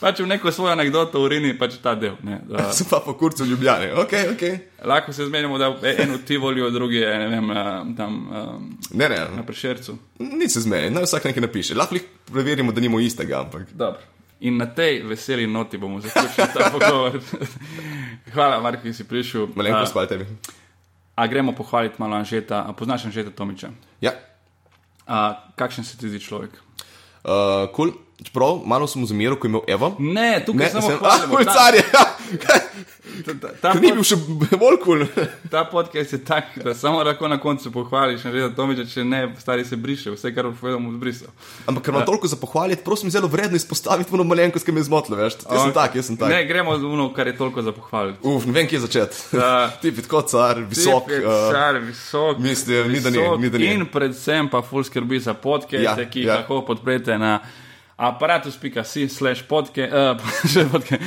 Pač v neko svojo anegdoto urini, pač ta del. Ne, da, So pa fukurce Ljubljani, ok, ok. lahko se zmenimo, da je en v Tivoliu, drugi je ne vem, a, tam a, Ne, na ne, Prešercu. ni se zmeni, naj vsak nekaj napiše. Lahko jih preverimo, da nimo istega, ampak. Dobro. In na tej veseli noti bomo zaključili ta pogovor. Hvala, Mark, ki si prišel. Malenkost, hvala tebi. A gremo pohvaliti malo Anžeta, a poznaš Anžeta Tomiča? Ja, A, kakšen se ti zdi človek? uh, cool. Čeprav malo sem mu zameril, ko je imel Evo. Ne, tukaj Ne, samo sem, moj Ta- car ja. Ni bil še bolj kul. Ta podcast je tak, da samo lahko na koncu pohvališ Anžeta Tomiča, če ne, stari se briše, vse, kar povedal, mu zbrisal. Ampak ker imam toliko za pohvaliti, prosim, zelo vredno izpostaviti ono malenkost, ki me je zmotilo, veš. Jaz sem tak, jaz sem tak. Ne, gremo z uno, kar je toliko za pohvaliti. Uf, ne vem, kje začeti. Da. Ti bi tako car, visok. Uh, car, visok, mislim, ni da ni, visok ni da ni. In predvsem pa ful skrbi za podcaste, Ja, ki jih ja. lahko podprete na aparatus.si slash podke, uh, še podke,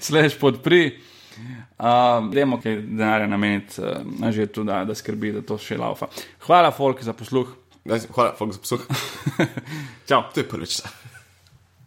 slash podpri. Uh, Demo kaj denarja nameniti uh, že tu, da, da skrbi, da to še laufa. Hvala, folk, za posluh. Hvala, folk, za posluh. Čau. To je prvič.